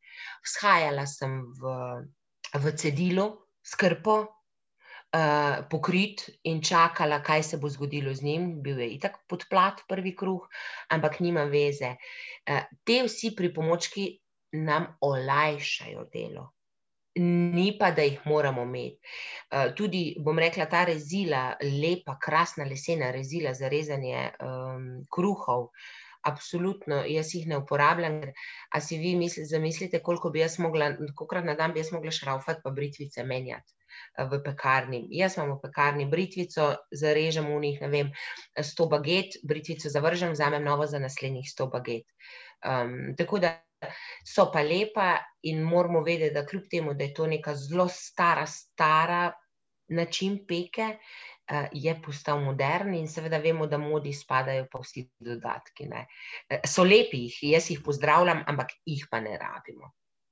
Vzhajala sem v, v cedilu, skrpo, uh, pokrit in čakala, kaj se bo zgodilo z njim. Bil je itak podplat prvi kruh, ampak nima veze. Uh, te vsi pripomočki nam olajšajo delo ni pa, da jih moramo imeti. Uh, tudi, bom rekla, ta rezila, lepa, krasna lesena rezila za rezanje um, kruhov, absolutno, jaz jih ne uporabljam. A si vi misli, zamislite, koliko bi jaz mogla, kolikrat na dan bi jaz mogla šraufati, pa britvice menjati v pekarni. Jaz imam v pekarni britvico, zarežem v njih, ne vem, 100 baget, britvico zavržem, vzamem novo za naslednjih 100 baget. Um, tako da so pa lepa in moramo vedeti, da kljub temu, da je to neka zelo stara, stara način peke, uh, je postal modern in seveda vemo, da modi spadajo pa vsi dodatki. Ne. So lepi, jaz jih pozdravljam, ampak jih pa ne rabimo.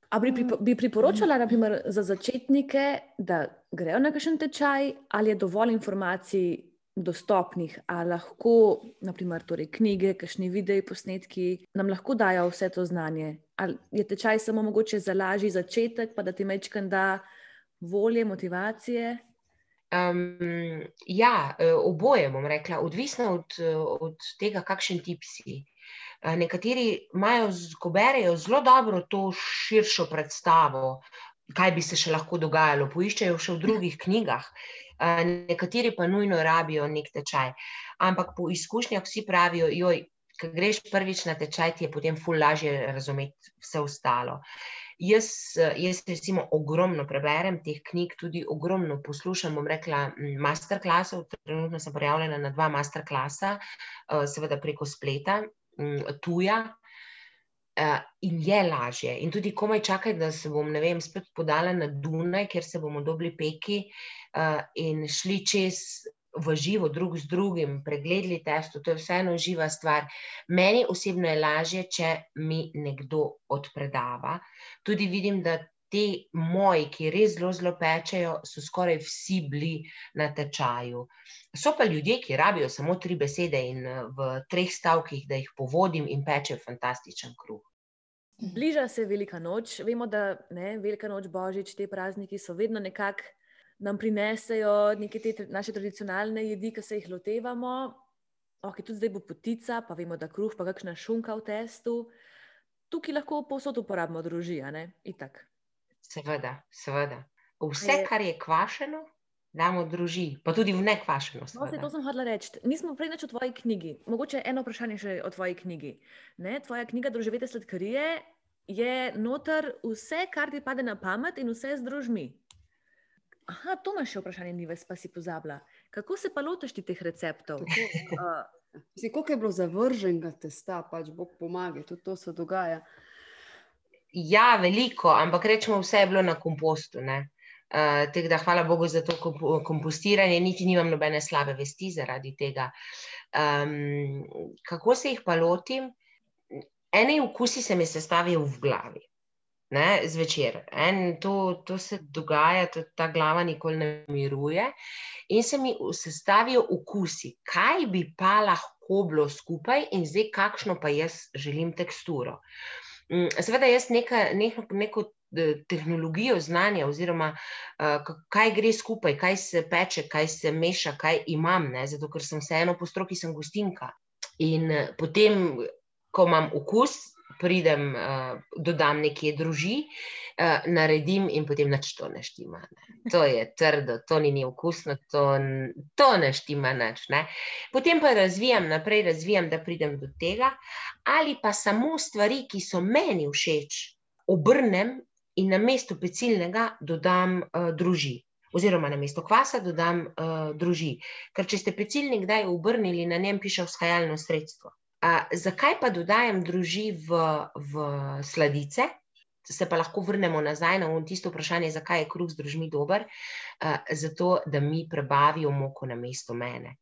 A bi, bi priporočala naprimer, za začetnike, da grejo na kakšen tečaj, ali je dovolj informacij dostopnih, ali lahko, naprimer, torej knjige, kakšni videi, posnetki nam lahko dajo vse to znanje. Ali je tečaj samo mogoče za lažji začetek, pa da ti mečkam da volje, motivacije? Um, ja, e, oboje bom rekla, odvisno od, od tega, kakšen tip si. Nekateri imajo, ko berejo, zelo dobro to širšo predstavo, kaj bi se še lahko dogajalo, poiščejo še v drugih knjigah, nekateri pa nujno rabijo nek tečaj. Ampak po izkušnjah vsi pravijo, joj, ko greš prvič na tečaj, ti je potem ful lažje razumeti vse ostalo. Jaz, jaz recimo ogromno preberem teh knjig, tudi ogromno poslušam, bom rekla, masterclassov, trenutno sem prijavljena na dva masterclassa, eh, seveda preko spleta, tuja, eh, in je lažje. In tudi komaj čakaj, da se bom, ne vem, spet podala na Dunaj, kjer se bomo dobili peki eh, in šli čez v živo, drug z drugim, pregledali testo, to je vseeno živa stvar. Meni osebno je lažje, če mi nekdo odpredava. Tudi vidim, da te moji, ki res zelo, zelo pečejo, so skoraj vsi bili na tečaju. So pa ljudje, ki rabijo samo tri besede in v treh stavkih, da jih povodim in pečejo fantastičen kruh. Bliža se velika noč, vemo, da je velika noč, božič, te prazniki so vedno nekako nam prinesejo neke te naše tradicionalne jedi, ki se jih lotevamo. Ok, tudi zdaj bo potica, pa vemo, da kruh, pa kakšna šunka v testu. Tukaj lahko posod uporabimo družija, ne? Itak. Seveda, seveda. Vse, kar je kvašeno, damo druži, pa tudi v nekvašeno. No, to sem hodila reči. Nismo prej več o tvoji knjigi. Mogoče eno vprašanje še o tvoji knjigi. Ne? Tvoja knjiga Druživete sladkarije je noter vse, kar ti pade na pamet in vse z družmi. Aha, to imaš še vprašanje, ni ves, pa si pozabila. Kako se pa lotiš teh receptov? Si, koliko je bilo zavrženega testa, pač Bog pomaga, tudi to se dogaja. Ja, veliko, ampak rečemo, vse je bilo na kompostu. Uh, da, hvala Bogu za to kompostiranje, niti nimam nobene slabe vesti zaradi tega. Um, kako se jih pa lotim? Eni okusi se mi sestavijo v glavi ne, zvečer. En, to, to se dogaja, to, ta glava nikoli ne miruje. In se mi sestavijo okusi, kaj bi pa lahko bilo skupaj, in zdaj, kakšno pa jaz želim teksturo. Mm, seveda, jaz neka, neko, neko tehnologijo znanja, oziroma uh, kaj gre skupaj, kaj se peče, kaj se meša, kaj imam, ne? zato ker sem vseeno po stroki, sem gostinka. In uh, potem, ko imam okus, pridem, uh, dodam nekje druži, uh, naredim in potem nič to ne štima. Ne. To je trdo, to ni okusno, to, to ne štima nič. Ne. Potem pa razvijam naprej, razvijam, da pridem do tega, ali pa samo stvari, ki so meni všeč, obrnem in na mesto pecilnega dodam uh, druži. Oziroma, na mesto kvasa dodam uh, druži. Ker, če ste pecilnik kdaj obrnili, na njem piše vzhajalno sredstvo. A, zakaj pa dodajam druži v, v sladice? Se pa lahko vrnemo nazaj na tisto vprašanje, zakaj je kruh z družmi dober. A, zato, da mi prebavijo moko na mesto mene.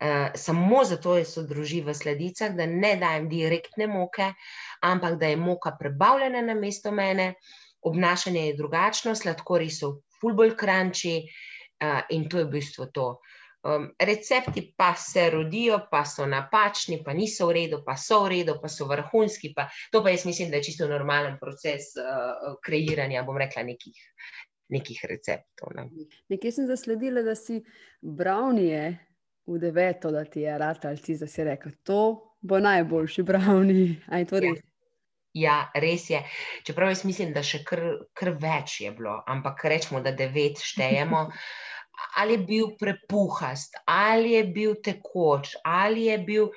A, samo zato so druži v sladicah, da ne dajem direktne moke, ampak da je moka prebavljena na mesto mene, obnašanje je drugačno, sladkori so fulbol kranči in to je v bistvu to. Um, recepti pa se rodijo, pa so napačni, pa niso v redu, pa so v redu, pa so vrhunski. Pa, to pa jaz mislim, da je čisto normalen proces uh, kreiranja, bom rekla, nekih, nekih receptov. Ne. Nekje sem zasledila, da si brownije v deveto, da ti je rad ali ti zase rekel, to bo najboljši brownie. Aj to res? Ja. Ja, res je. Čeprav jaz mislim, da še kar, kar več je bilo, ampak rečemo, da devet štejemo. ali je bil prepuhast, ali je bil tekoč, ali je bil.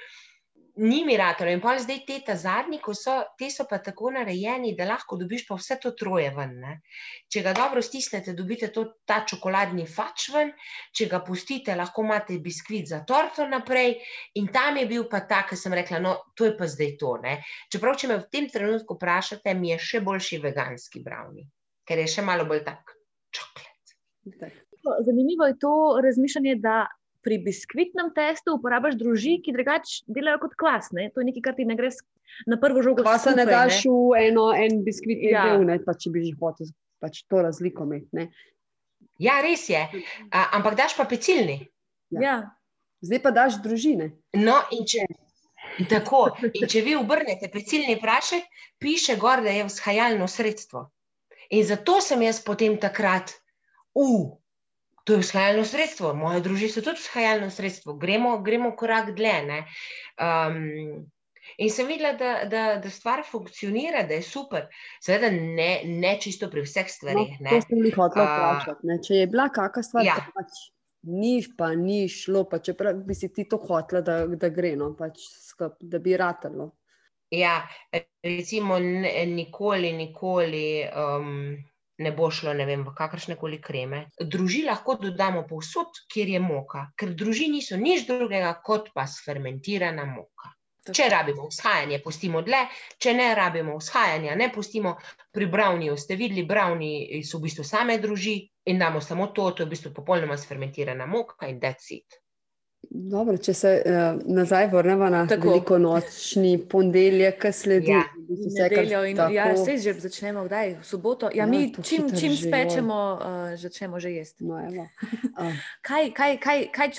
ni mi ratalo. In pa zdaj te ta zadnji, ko so, te so pa tako narejeni, da lahko dobiš pa vse to troje ven. Ne? Če ga dobro stisnete, dobite to, ta čokoladni fač ven, če ga pustite, lahko imate biskvit za torto naprej. In tam je bil pa ta, ki sem rekla, no, to je pa zdaj to. Ne? Čeprav, če me v tem trenutku vprašate, mi je še boljši veganski brownie, ker je še malo bolj tak čokolad. Zanimivo je to razmišljanje, da pri biskvitnem testu uporabiš druži, ki drugače delajo kot kvas. Ne? To je nekaj, kar ti ne gre na prvo žogo. Pa se ne daš v eno, en biskvit, ja. del, ne, pa če bi že hotel pač to razliko imeti. Ja, res je. A, ampak daš pa pecilni. Ja. ja. Zdaj pa daš družine. No, in če, in tako, in če vi obrnete pecilni prašek, piše gor, da je vzhajalno sredstvo. In zato sem jaz potem takrat, uh, to je vzhajalno sredstvo, moje družine so tudi vzhajalno sredstvo, gremo, gremo korak dlje. Um, in sem videla, da, da, da stvar funkcionira, da je super. Seveda, ne, ne čisto pri vseh stvarih. No, to sem jih hotel vprašati. Če je bila kakšna stvar, ja. pač ni pa ni šlo, pa čeprav bi si ti to hotela, da, da gre, no, pač skup, da bi ratalo. Ja, recimo, nikoli, nikoli. Um, ne bo šlo vem, v kakršne koli kreme. Druži lahko dodamo povsod, kjer je moka, ker druži niso nič drugega kot pa sfermentirana moka. Če rabimo vzhajanje, pustimo dlje, če ne rabimo vzhajanja, ne pustimo. Pri Browniju ste videli, Browni so v bistvu same druži in damo samo to, to je v bistvu popolnoma sfermentirana moka in that's it. Dobro, če se uh, nazaj vrnemo na veliko nočni ponedeljek, ki sledi. Ja. Nedeljo in tako... ja, se že začnemo, kdaj? V soboto. Ja, ja, mi čim, čim spečemo, uh, začnemo že jesti. No, uh. kaj, kaj, kaj, kaj,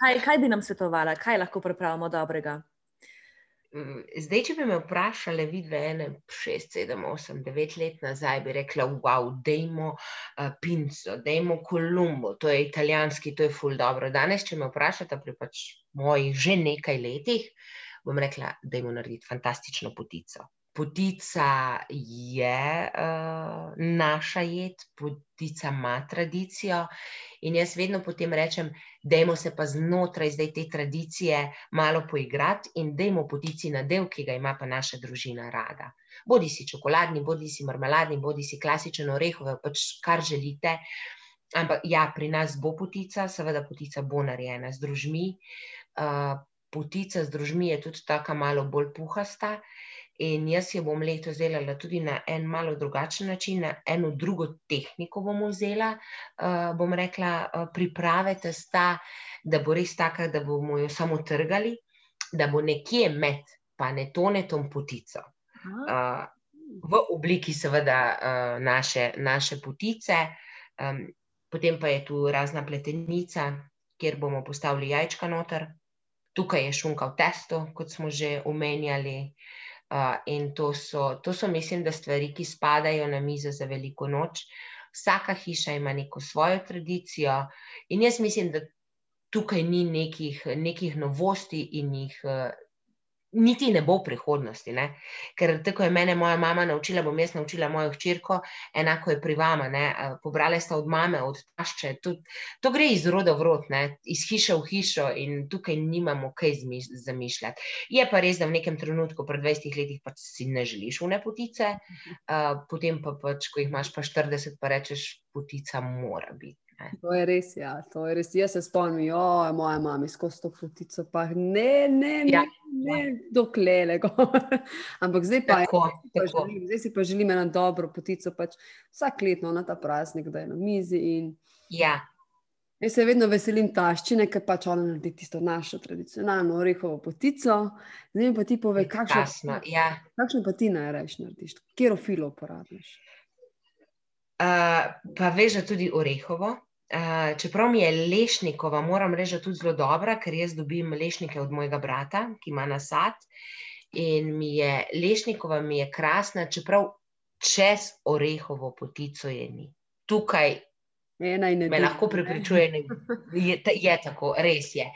kaj, kaj bi nam svetovala, kaj lahko pripravimo dobrega? Zdaj, če bi me vprašali, vidve ene, šest, sedem, osem, devet let nazaj, bi rekla: Wow, dajmo uh, pinco, dajmo kolumbo, to je italijanski, to je ful dobro. Danes, če me vprašate, pri pač mojih že nekaj letih, bom rekla: Dajmo narediti fantastično potico. Potica je uh, naša jed, potica ima tradicijo. In jaz vedno potem rečem, dajmo se pa znotraj te tradicije malo poigrati in dajmo potici na del, ki ga ima pa naša družina rada. Bodi si čokoladni, bodi si marmeladni, bodi si klasičen orehov, pač kar želite. Ampak ja, pri nas bo potica, seveda potica bo narejena z družmi. Uh, potica z družmi je tudi tako malo bolj puhasta. In jaz jo bom letos delala tudi na en malo drugačen način, na eno drugo tehniko bom vzela. Uh, bom rekla, uh, priprave testa, da bo res taka, da bomo jo samo trgali, da bo nekje med panetonetom potico. Uh, v obliki, seveda, uh, naše, naše potice, um, potem pa je tu razna pletenica, kjer bomo postavili jajčka noter. Tukaj je šunka v testu, kot smo že omenjali. Uh, in to so, to so, mislim, da stvari, ki spadajo na mizo za veliko noč. Vsaka hiša ima neko svojo tradicijo, in jaz mislim, da tukaj ni nekih, nekih novosti in jih uh, niti ne bo v prihodnosti. Ne? Ker tako je mene moja mama naučila, bom jaz naučila mojo hčerko, enako je pri vama. Ne? Pobrali ste od mame, od tašče. To, to gre iz roda v rod, ne? iz hiše v hišo in tukaj nimamo kaj zamišljati. Je pa res, da v nekem trenutku, pred 20 leti, pa si ne želiš v nepotice, uh, potem pa pač, ko jih imaš pa 40, pa rečeš, potica mora biti. To je res, ja, to je res. Jaz se spomnim, jo, moja mama, skozi to potico, pa ne, ne, ne, ja. ne dokler le. Ampak zdaj pa, tako, je, tako. Pa želim, zdaj si pa želim eno dobro potico, pač vsak letno na ta praznik, da je na mizi. In... Ja. Jaz se vedno veselim taščine, ker pač ona naredi tisto našo tradicionalno orehovo potico. Zdaj pa ti pove, kakšno ja. pa ti najraje narediš, kjer ofilo uporabiš. Uh, pa veš, da tudi orehovo, Uh, čeprav mi je lešnikova, moram reči, tudi zelo dobra, ker jaz dobim lešnike od mojega brata, ki ima nasad. In mi je lešnikova, mi je krasna, čeprav čez orehovo potico je ni. Tukaj me lahko prepričuje, da je, je tako, res je.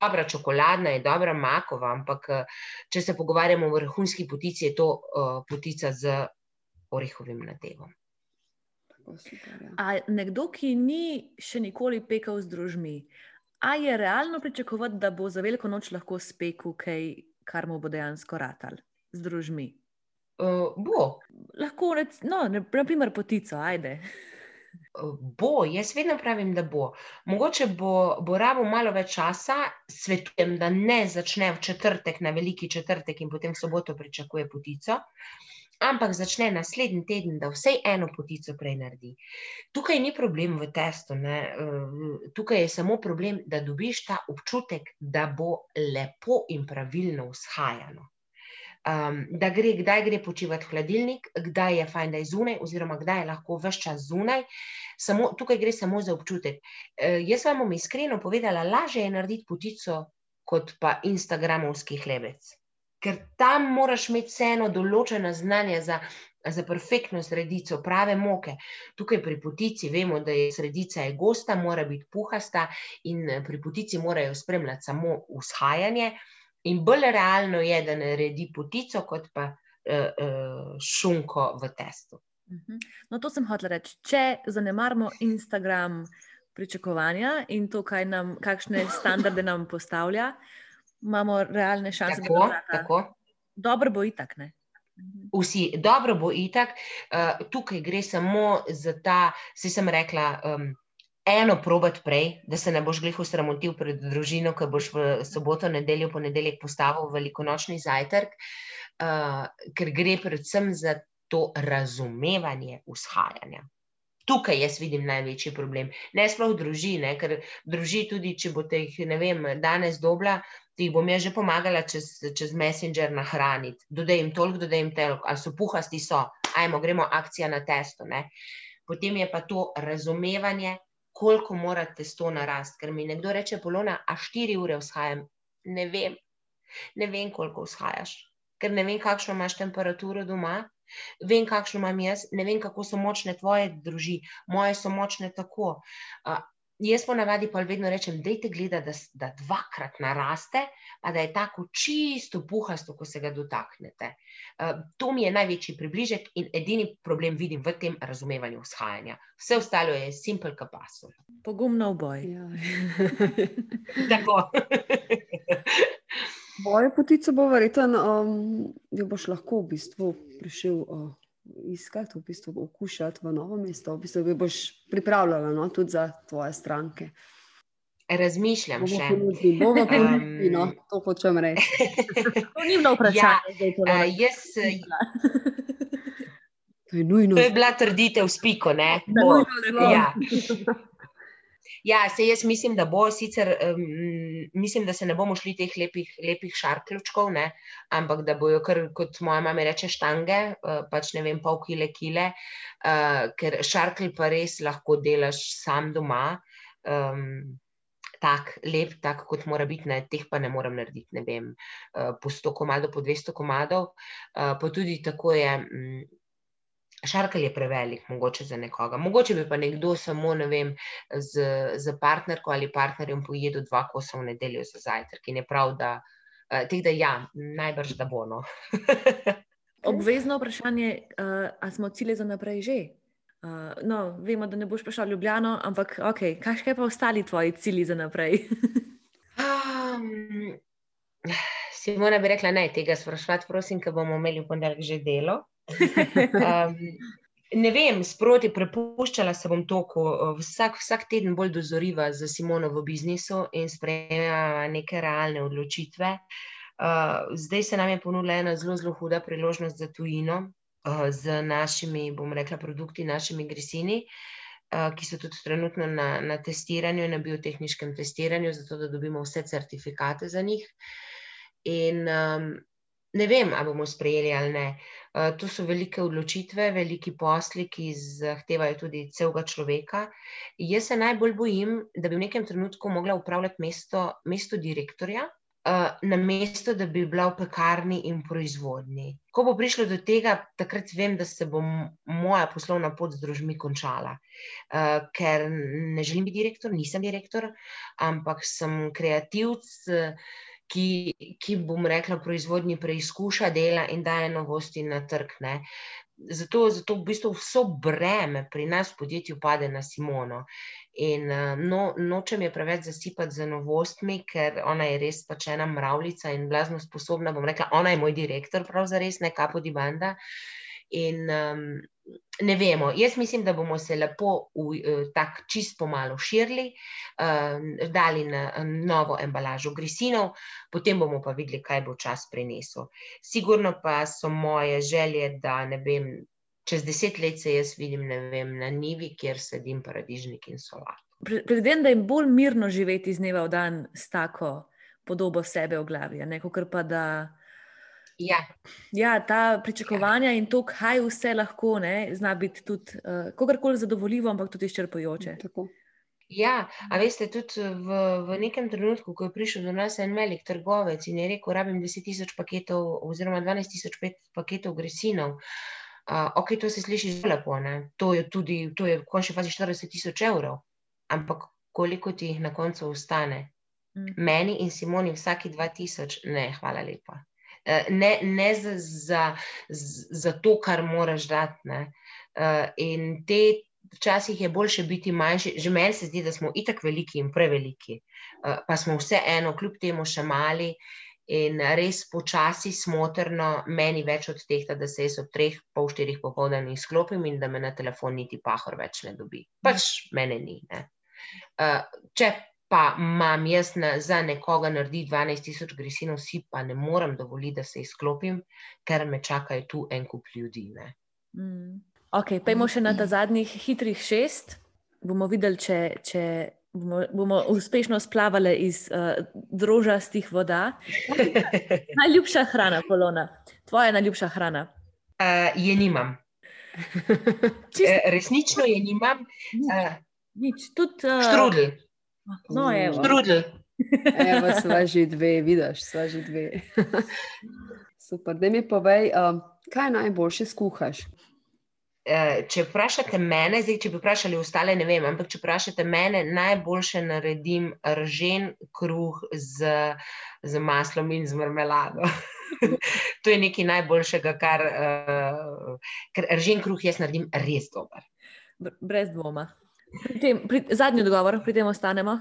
Dobra čokoladna je, dobra makova, ampak če se pogovarjamo o vrhunski potici, je to uh, potica z orehovim nadevom. Super, ja. A nekdo, ki ni še nikoli pekel z družmi, A je realno pričakovati, da bo za veliko noč lahko spekel kaj, kar mu bo dejansko ratal z družmi? Uh, bo. Lahko, rec, no, na primer, potico, ajde. Bo, jaz vedno pravim, da bo. Mogoče bo, bo rabo malo več časa, svetujem, da ne začne v četrtek, na veliki četrtek in potem soboto pričakuje potico, ampak začne naslednji teden, da vsej eno potico prej naredi. Tukaj ni problem v testu, ne? tukaj je samo problem, da dobiš ta občutek, da bo lepo in pravilno vzhajano um, da gre, kdaj gre počivati v hladilnik, kdaj je fajn, da je zunaj, oziroma kdaj je lahko vse čas zunaj. Samo, tukaj gre samo za občutek. E, jaz vam bom iskreno povedala, lažje je narediti potico, kot pa Instagramovski hlebec. Ker tam moraš imeti vseeno določena znanja za, za perfektno sredico, prave moke. Tukaj pri potici vemo, da je sredica je gosta, mora biti puhasta, in pri potici morajo spremljati samo vzhajanje. In bolj realno je, da naredi potico, kot pa uh, uh, šunko v testu. Mhm. No, to sem hotel reči. Če zanemarimo Instagram pričakovanja in to, nam, kakšne standarde nam postavlja, imamo realne šanse, tako, da bo tako. Dobro bo itak. Ne? Vsi, dobro bo itak. Uh, tukaj gre samo za ta, si sem rekla. Um, eno probat prej, da se ne boš glih usramotil pred družino, ki boš v soboto, nedeljo, ponedeljek postavil velikonočni zajtrk, uh, ker gre predvsem za to razumevanje vzhajanja. Tukaj jaz vidim največji problem. Ne sploh družine, ker druži tudi, če bo te jih, ne vem, danes dobla, ti bom jaz že pomagala čez, čez Messenger nahraniti. Dodaj jim toliko, dodaj jim toliko, ali so puhasti so, ajmo, gremo akcija na testo. Ne? Potem je pa to razumevanje, koliko mora testo narasti. Ker mi nekdo reče, polona, a štiri ure vzhajam. Ne vem, ne vem, koliko vzhajaš, ker ne vem, kakšno imaš temperaturo doma. Vem, kakšno imam jaz, ne vem, kako so močne tvoje druži, moje so močne tako. Uh, Jaz po navadi pa vedno rečem, dejte gledati, da, da dvakrat naraste, pa da je tako čisto puhasto, ko se ga dotaknete. Uh, to mi je največji približek in edini problem vidim v tem razumevanju vzhajanja. Vse ostalo je simpel kapasov. Pogumno v boj. Ja. tako. Boje potico bo verjetno, um, jo boš lahko v bistvu prišel. Uh, iskati, v bistvu okušati v novo mesto, v bistvu boš pripravljala no, tudi za tvoje stranke. Razmišljam bomo še. Bomo ponudili, no, to hočem reči. to ni bilo vprašanje. Ja, uh, jaz, to, je nujno. to je bila trditev s piko. Ne? Bo, ja. Ja, se jaz mislim, da bo sicer, um, mislim, da se ne bomo šli teh lepih, lepih šarključkov, ne, ampak da bojo, kar, kot moja mama reče, štange, uh, pač ne vem, pol kile, kile, uh, ker šarklj pa res lahko delaš sam doma. Um, Tak, lep, tak kot mora biti, ne, teh pa ne morem narediti, ne vem, po 100 komadov, po 200 komadov. Pa tudi tako je, Šarkal je prevelik, mogoče za nekoga. Mogoče bi pa nekdo samo ne vem, z, z partnerko ali partnerjem pojedel dva kosa v nedeljo za zajtrk. In je prav, da, uh, da ja, najbrž da bo. No. Obvezno vprašanje, uh, ali smo cilje za naprej že? Uh, no, vemo, da ne boš prišel v Ljubljano, ampak okay, kaj pa ostali tvoji cilji za naprej? um, Simona bi rekla, ne, tega sprašovati, prosim, ker bomo imeli v ponedeljek že delo. Um, ne vem, sproti prepuščala se bom toku, vsak, vsak teden bolj dozoriva za Simono v biznisu in sprejema neke realne odločitve. Uh, zdaj se nam je ponudila ena zelo, zelo huda priložnost za tujino uh, z našimi, bom rekla, produkti, našimi grisini. Uh, ki so tudi trenutno na, na testiranju, na biotehničkem testiranju, zato da dobimo vse certifikate za njih. In um, ne vem, ali bomo sprejeli ali ne. Uh, to so velike odločitve, veliki posli, ki zahtevajo tudi celega človeka. Jaz se najbolj bojim, da bi v nekem trenutku mogla upravljati mesto, mesto direktorja, uh, na mesto, da bi bila v pekarni in proizvodni. Ko bo prišlo do tega, takrat vem, da se bo moja poslovna pot z družmi končala. Uh, ker ne želim biti direktor, nisem direktor, ampak sem kreativc. Uh, ki, ki bom rekla, proizvodnji preizkuša dela in daje novosti na trg. Ne. zato, zato v bistvu vso breme pri nas v podjetju pade na Simono. In uh, no, nočem je preveč zasipati z novostmi, ker ona je res pač ena mravljica in blazno sposobna. Bom rekla, ona je moj direktor, pravzaprav res ne kapo di banda. In um, ne vemo, jaz mislim, da bomo se lepo, uh, tako čist pomalo širili, uh, dali na novo embalažo grisinov, potem bomo pa videli, kaj bo čas prinesel. Sigurno pa so moje želje, da ne vem čez deset let se jaz vidim vem, na nivi, kjer sedim paradižnik in solat. Predvidevam, da je bolj mirno živeti iz dneva v dan s tako podobo sebe v glavi, kot pa da. Ja. ja, ta pričakovanja ja. in to, kaj vse lahko ne, zna biti tudi uh, kogarkoli zadovoljivo, ampak tudi izčrpajoče. Ja, a veste, tudi v, v nekem trenutku, ko je prišel do nas en velik trgovec in je rekel: Rabim 10.000 paketov, oziroma 12.000 paketov gresinov. Uh, ok, to se sliši zelo lepo, ne? to je tudi, to je v končni fazi 40 tisoč evrov, ampak koliko ti jih na koncu ostane? Mm. Meni in Simoni vsaki 2000, ne, hvala lepa. Uh, ne ne za, za, za to, kar moraš dati. Uh, in te včasih je boljše biti manjši. Že meni se zdi, da smo itak veliki in preveliki, uh, pa smo vseeno, kljub temu, še mali. In res počasi, smotrno, meni več od teh, da se jaz ob treh, pol štirih popoldan izklopim in da me na telefon niti pahor več ne dobi. Pač mene ni. Ne. Uh, če pa imam jaz na, za nekoga narediti 12.000 grisinov, si pa ne morem dovoliti, da se izklopim, ker me čakajo tu en kup ljudi. Mm. Ok, pejmo še na ta zadnjih hitrih šest. Bomo videli, če, če bomo, bomo uspešno splavali iz uh, drožastih voda. najljubša hrana, Polona, tvoja najljubša hrana? Uh, je nimam. Uh, resnično je nimam. Uh, Nič, tudi. Uh... Štrudel. No, Štrudel. Evo, sva že dve, vidiš, sva že dve. Super, da mi povej, um, kaj najboljše skuhaš? Eh, če vprašate mene, zdaj, če bi vprašali ostale, ne vem, ampak če vprašate mene, najboljše naredim ržen kruh z, z maslom in z marmelado. to je nekaj najboljšega, kar, uh, ker ržen kruh jaz naredim res dober. Brez dvoma. Pri tem, pri, zadnji odgovor, pri tem ostanemo.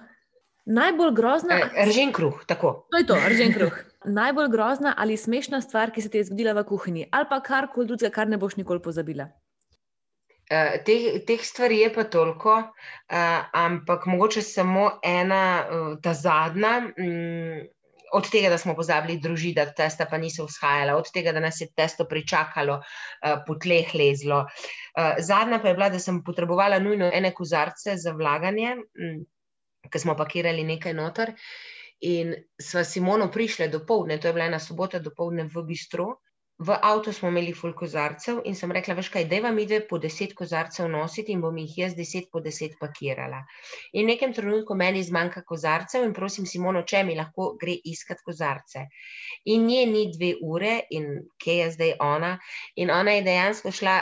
Najbolj grozna. Eh, ržen kruh, tako. To je to, ržen kruh. Najbolj grozna ali smešna stvar, ki se ti je zgodila v kuhinji, ali pa karkoli drugega, kar ne boš nikoli pozabila. Uh, teh, teh stvari je pa toliko, uh, ampak mogoče samo ena, uh, ta zadnja, um, od tega, da smo pozabili družiti, da testa pa niso vzhajala, od tega, da nas je testo pričakalo, uh, po tleh lezlo. Uh, zadnja pa je bila, da sem potrebovala nujno ene kozarce za vlaganje, um, ker smo pakirali nekaj noter. In sva Simono prišle do povdne, to je bila ena sobota do povdne v bistru. V avtu smo imeli ful kozarcev in sem rekla, veš kaj, deva mi dve po deset kozarcev nositi in bom jih jaz deset po deset pakirala. In v nekem trenutku meni zmanjka kozarcev in prosim Simono, če mi lahko gre iskat kozarce. In nje ni dve ure in kje je zdaj ona. In ona je dejansko šla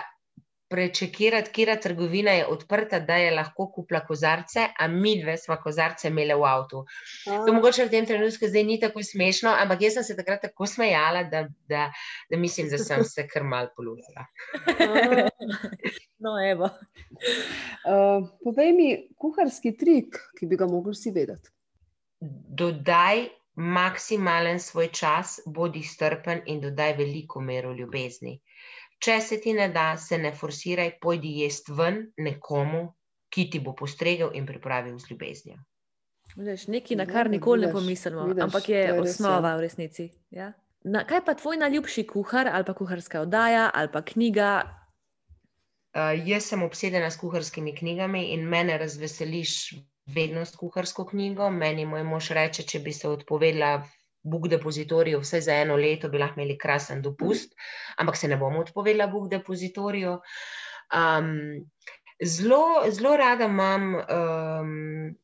prečekirati, kera trgovina je odprta, da je lahko kupila kozarce, a mi dve smo kozarce imeli v avtu. To mogoče v tem trenutku zdaj ni tako smešno, ampak jaz sem se takrat tako smejala, da, da, da mislim, da sem se kar mal poluzila. no, evo. Uh, povej mi kuharski trik, ki bi ga mogli vsi vedeti. Dodaj maksimalen svoj čas, bodi strpen in dodaj veliko mero ljubezni. Če se ti ne da, se ne forsiraj, pojdi jesti ven nekomu, ki ti bo postregel in pripravil z ljubeznijo. Nekaj, na kar nikoli ne pomislimo, ampak je, je osnova res, ja. v resnici. Ja? Na, kaj pa tvoj najljubši kuhar ali pa kuharska oddaja ali pa knjiga? Uh, jaz sem obsedena s kuharskimi knjigami in mene razveseliš vedno s kuharsko knjigo. Meni moj mož reče, če bi se odpovedala Book depozitoriju, vse za eno leto bi lahko imeli krasen dopust, ampak se ne bomo odpovedali Book depozitoriju. Um, zelo, zelo rada imam um,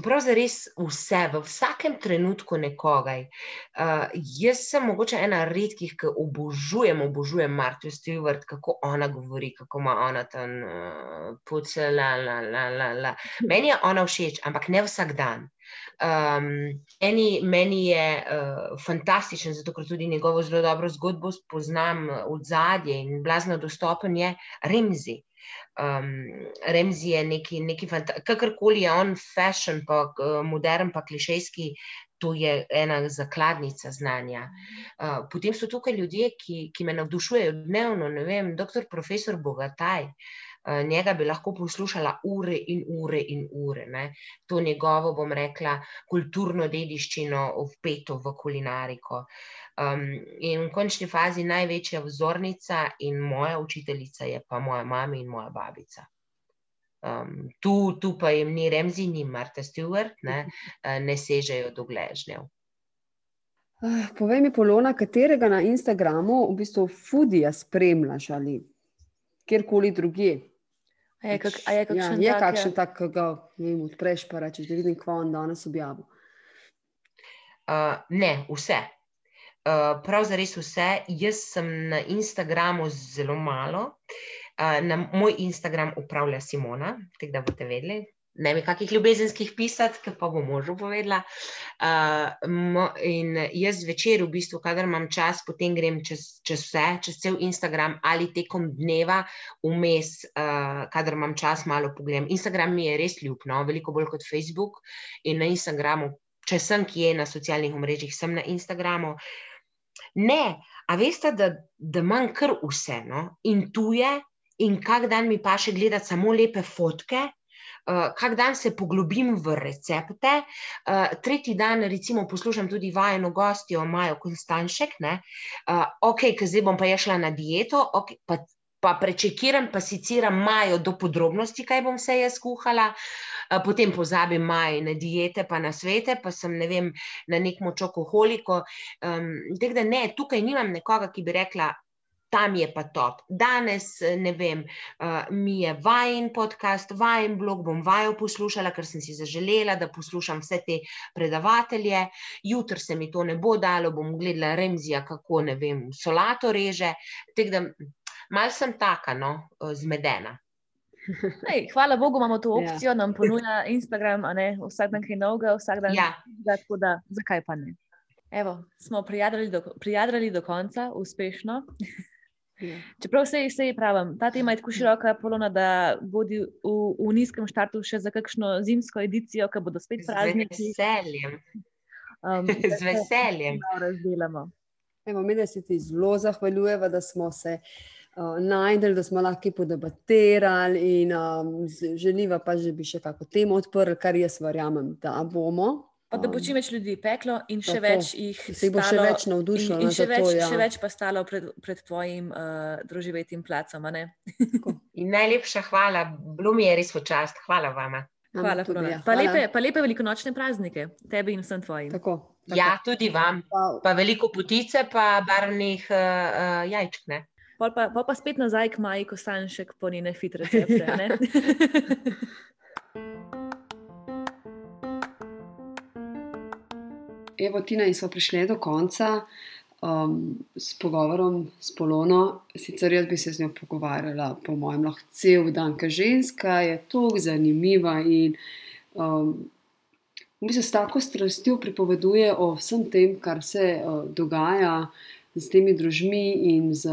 pravzaprav res vse, v vsakem trenutku nekoga. Uh, jaz sem mogoče ena redkih, ki obožujem, obožujem Marta Stewart, kako ona govori, kako ima ona tam uh, puce. La, la, la, la, la. Meni je ona všeč, ampak ne vsak dan. Um, eni, meni je uh, fantastičen, zato ker tudi njegovo zelo dobro zgodbo spoznam od zadje in blazno dostopen je Remzi. Um, Remzi je neki, neki kakorkoli je on, fashion, pa uh, modern, pa klišejski. To je ena zakladnica znanja. Uh, potem so tukaj ljudje, ki, ki me navdušujejo dnevno, ne vem, doktor profesor Bogataj. Uh, njega bi lahko poslušala ure in ure in ure. Ne. To njegovo, bom rekla, kulturno dediščino vpeto v kulinariko. Um, in v končni fazi največja vzornica in moja učiteljica je pa moja mama in moja babica. Um, tu, tu pa jim ni Remzi, ni Marta Stewart, ne, eh, ne sežejo do gležnjev. Uh, povej mi, Polona, katerega na Instagramu v bistvu fudija spremljaš ali kjerkoli drugje? Je, kak, je kakšen ja, tak, tak, ki ga odpreš, pa rečeš, da vidim, kva on danes objavil? Uh, ne, vse. Uh, Pravzaprav res vse. Jaz sem na Instagramu zelo malo. Uh, na moj Instagram upravlja Simona, tako da boste vedeli, ne vem, kakih ljubezenskih pisati, ki pa bom možu povedala. Uh, in jaz večer, v bistvu, kadar imam čas, potem grem čez, čez vse, čez cel Instagram ali tekom dneva, vmes, uh, kadar imam čas, malo pogledam. Instagram mi je res ljub, no? veliko bolj kot Facebook. In na Instagramu, če sem kje na socialnih omrežjih, sem na Instagramu. Ne, a veste, da, da imam kar vse, no? in tu je, in kak dan mi pa še gledati samo lepe fotke kak dan se poglobim v recepte, uh, tretji dan, recimo, poslušam tudi vajeno gostjo Majo Konstanšek, uh, ok, ker zdaj bom pa je šla na dieto, okay, pa, pa prečekiram, pa siciram Majo do podrobnosti, kaj bom se jaz kuhala. Potem pozabim majne diete, pa na svete, pa sem ne vem, na nek močokoholiko. Um, da ne, tukaj nimam nekoga, ki bi rekla, tam je pa top. Danes, eh, ne vem, uh, mi je vajen podcast, vajen blog, bom vajo poslušala, ker sem si zaželela, da poslušam vse te predavatelje. Jutr se mi to ne bo dalo, bom gledala Remzija, kako ne vem, solato reže. Tako da mal sem taka, no, eh, zmedena. Ej, hvala Bogu, imamo to ja. opcijo, ja. nam ponuja Instagram, vsak dan kaj novega, vsak dan. Ja. Tako da, zakaj pa ne? Evo, smo prijadrali do, prijadrali do konca, uspešno. Ja. Čeprav se je pravim, ta tema je tako široka, polona, da bodi v, v nizkem štartu še za kakšno zimsko edicijo, ki bodo spet prazniki. Z veseljem. Um, Z veseljem. Razdelamo. Evo, mi, se ti zelo zahvaljujemo, da smo se uh, najdeli, da smo lahko podebatirali in um, želiva pa, že bi še kako temo odprli, kar jaz verjamem, da bomo. Pa da bo čim več ljudi peklo in še več jih se bo še več navdušilo. In, in še, več, to, ja. še več pa stalo pred, pred tvojim uh, druživetim placom. in najlepša hvala, bilo mi je res v čast. Hvala vama. Hvala, tudi, ja. pa, hvala. Lepe, pa lepe velikonočne praznike, tebi in vsem tvojim. Tako, tako. Ja, tudi vam. Pa veliko potice, pa barvnih uh, uh, jajčk. Ne? Pa, pa, pa spet nazaj k Maji Kostanšek po njene fitre recepte. Evo, Tina, in smo prišli do konca um, s pogovorom s Polono. Sicer jaz bi se z njo pogovarjala, po mojem, lahko cel dan, ker ženska je tako zanimiva in um, v bistvu s tako strastjo pripoveduje o vsem tem, kar se uh, dogaja z temi družmi in z.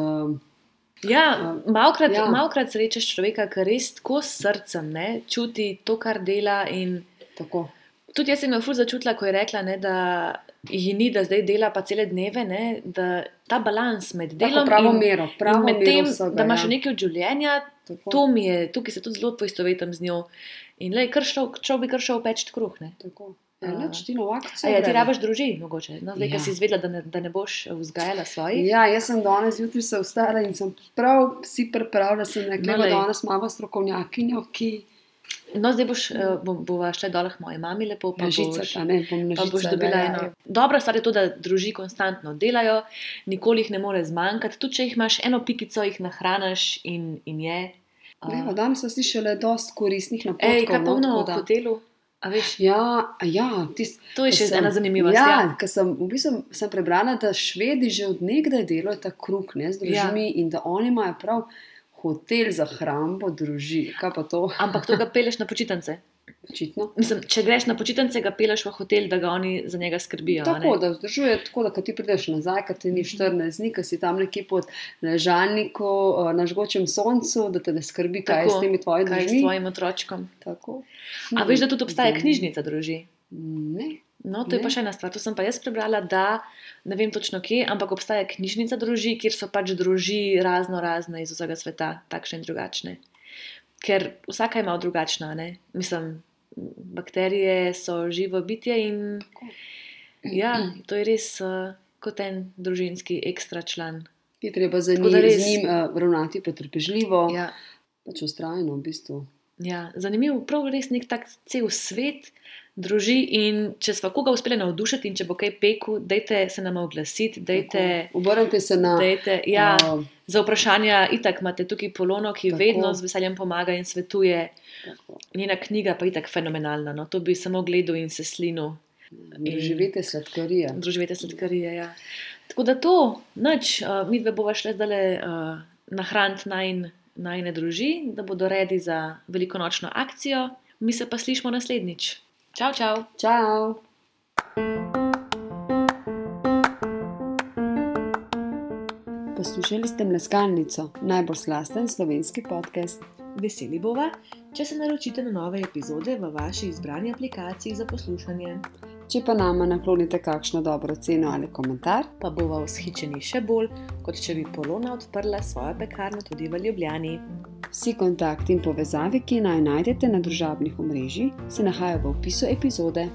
Ja, uh, malkrat, ja. malkrat srečaš človeka, ki res tako srcem ne, čuti to, kar dela. In... Tako tudi jaz sem jo fuz začutila, ko je rekla, ne, da ji ni, da zdaj dela pa cele dneve, ne, da ta balans med delom Tako, in, mero, in med tem, vsega, da imaš ja. nekaj od življenja, to mi je, tukaj se tudi zelo poistovetim z njo. In le, če bi kar šel peč kruh. Ne. Tako. Ja, ti ja, ti rabiš družiti, mogoče. No, zdaj, ja. si izvedela, da ne, da ne boš vzgajala svojih. Ja, jaz sem danes zjutraj se vstala in sem prav si pripravljala, da sem rekla, no, da danes imamo strokovnjakinjo, ki. No, zdaj boš, uh, bo, bova šla dol k moji mami, lepo pa žice, boš, ne, pa boš dobila eno. Dobra stvar je to, da druži konstantno delajo, nikoli jih ne more zmanjkati. Tudi če jih imaš eno pikico, jih nahraniš in, in je. Uh, ne, danes so slišali dosta koristnih napotkov. Ej, kaj polno no, v hotelu? Ja, ja, tis, to je še sem, ena zanimiva stvar. Ja, ja. Sem, v bistvu sem prebrala, da švedi že odnegdaj delajo ta kruh ne, z družbami ja. in da oni imajo prav hotel za hrambo, družina. Ampak to ga peleš na počitnice. Očitno. Mislim, če greš na počitnice, ga peleš v hotel, da ga oni za njega skrbijo. Tako da vzdržuje, tako da ti prideš nazaj, ko ti ni 14 dni, ko si tam nekje pod ležalniku, eh, na žgočem soncu, da te ne skrbi, kaj je Tako, s temi tvojimi Kaj je s tvojim otročkom? Tako. A veš, da tudi obstaja knjižnica družin? Ne. No, to je pa Ne. še ena stvar. To sem pa jaz prebrala, da ne vem točno kje, ampak obstaja knjižnica družin, kjer so pač družine razno razne iz vsega sveta, takšne in drugačne. Ker vsaka je malo drugačna. Ne? Mislim, bakterije so živo bitje in ja, to je res uh, kot en družinski ekstra član. Je treba za njim, res- z njim uh, ravnati potrpežljivo, ja. Ja, pač ustrajno v bistvu. ja, zanimiv, prav res nek tak cel svet. Druži in če smo koga uspeli navdušiti, in če bo kaj pekel, dajte se nam oglasiti, dajte. Obrnite se na. dajte ja, uh, Za vprašanja, itak imate tukaj polono, ki Tako. Vedno z veseljem pomaga in svetuje. tako. Njena knjiga pa je tako fenomenalna. No? To bi samo gledal in se slinil, Doživite sladkarije. družite sladkarije. Ja. Tako da to, noč, uh, mi dve bova šle zdaj uh, nahraniti najn, najne druži, da bodo redi za velikonočno akcijo. Mi se pa slišmo naslednjič. Čau, čau! Čau! Poslušali ste Mleskalnico, najbolj slasten slovenski podcast. Veseli bova, če se naročite na nove epizode v vaši izbrani aplikaciji za poslušanje. Če pa nama naklonite kakšno dobro ceno ali komentar, pa bova vzhičeni še bolj, kot če bi Polona odprla svojo pekarno tudi v Ljubljani. vsi kontakti in povezave, ki naj najdete na družabnih omrežjih, se nahajajo v opisu epizode.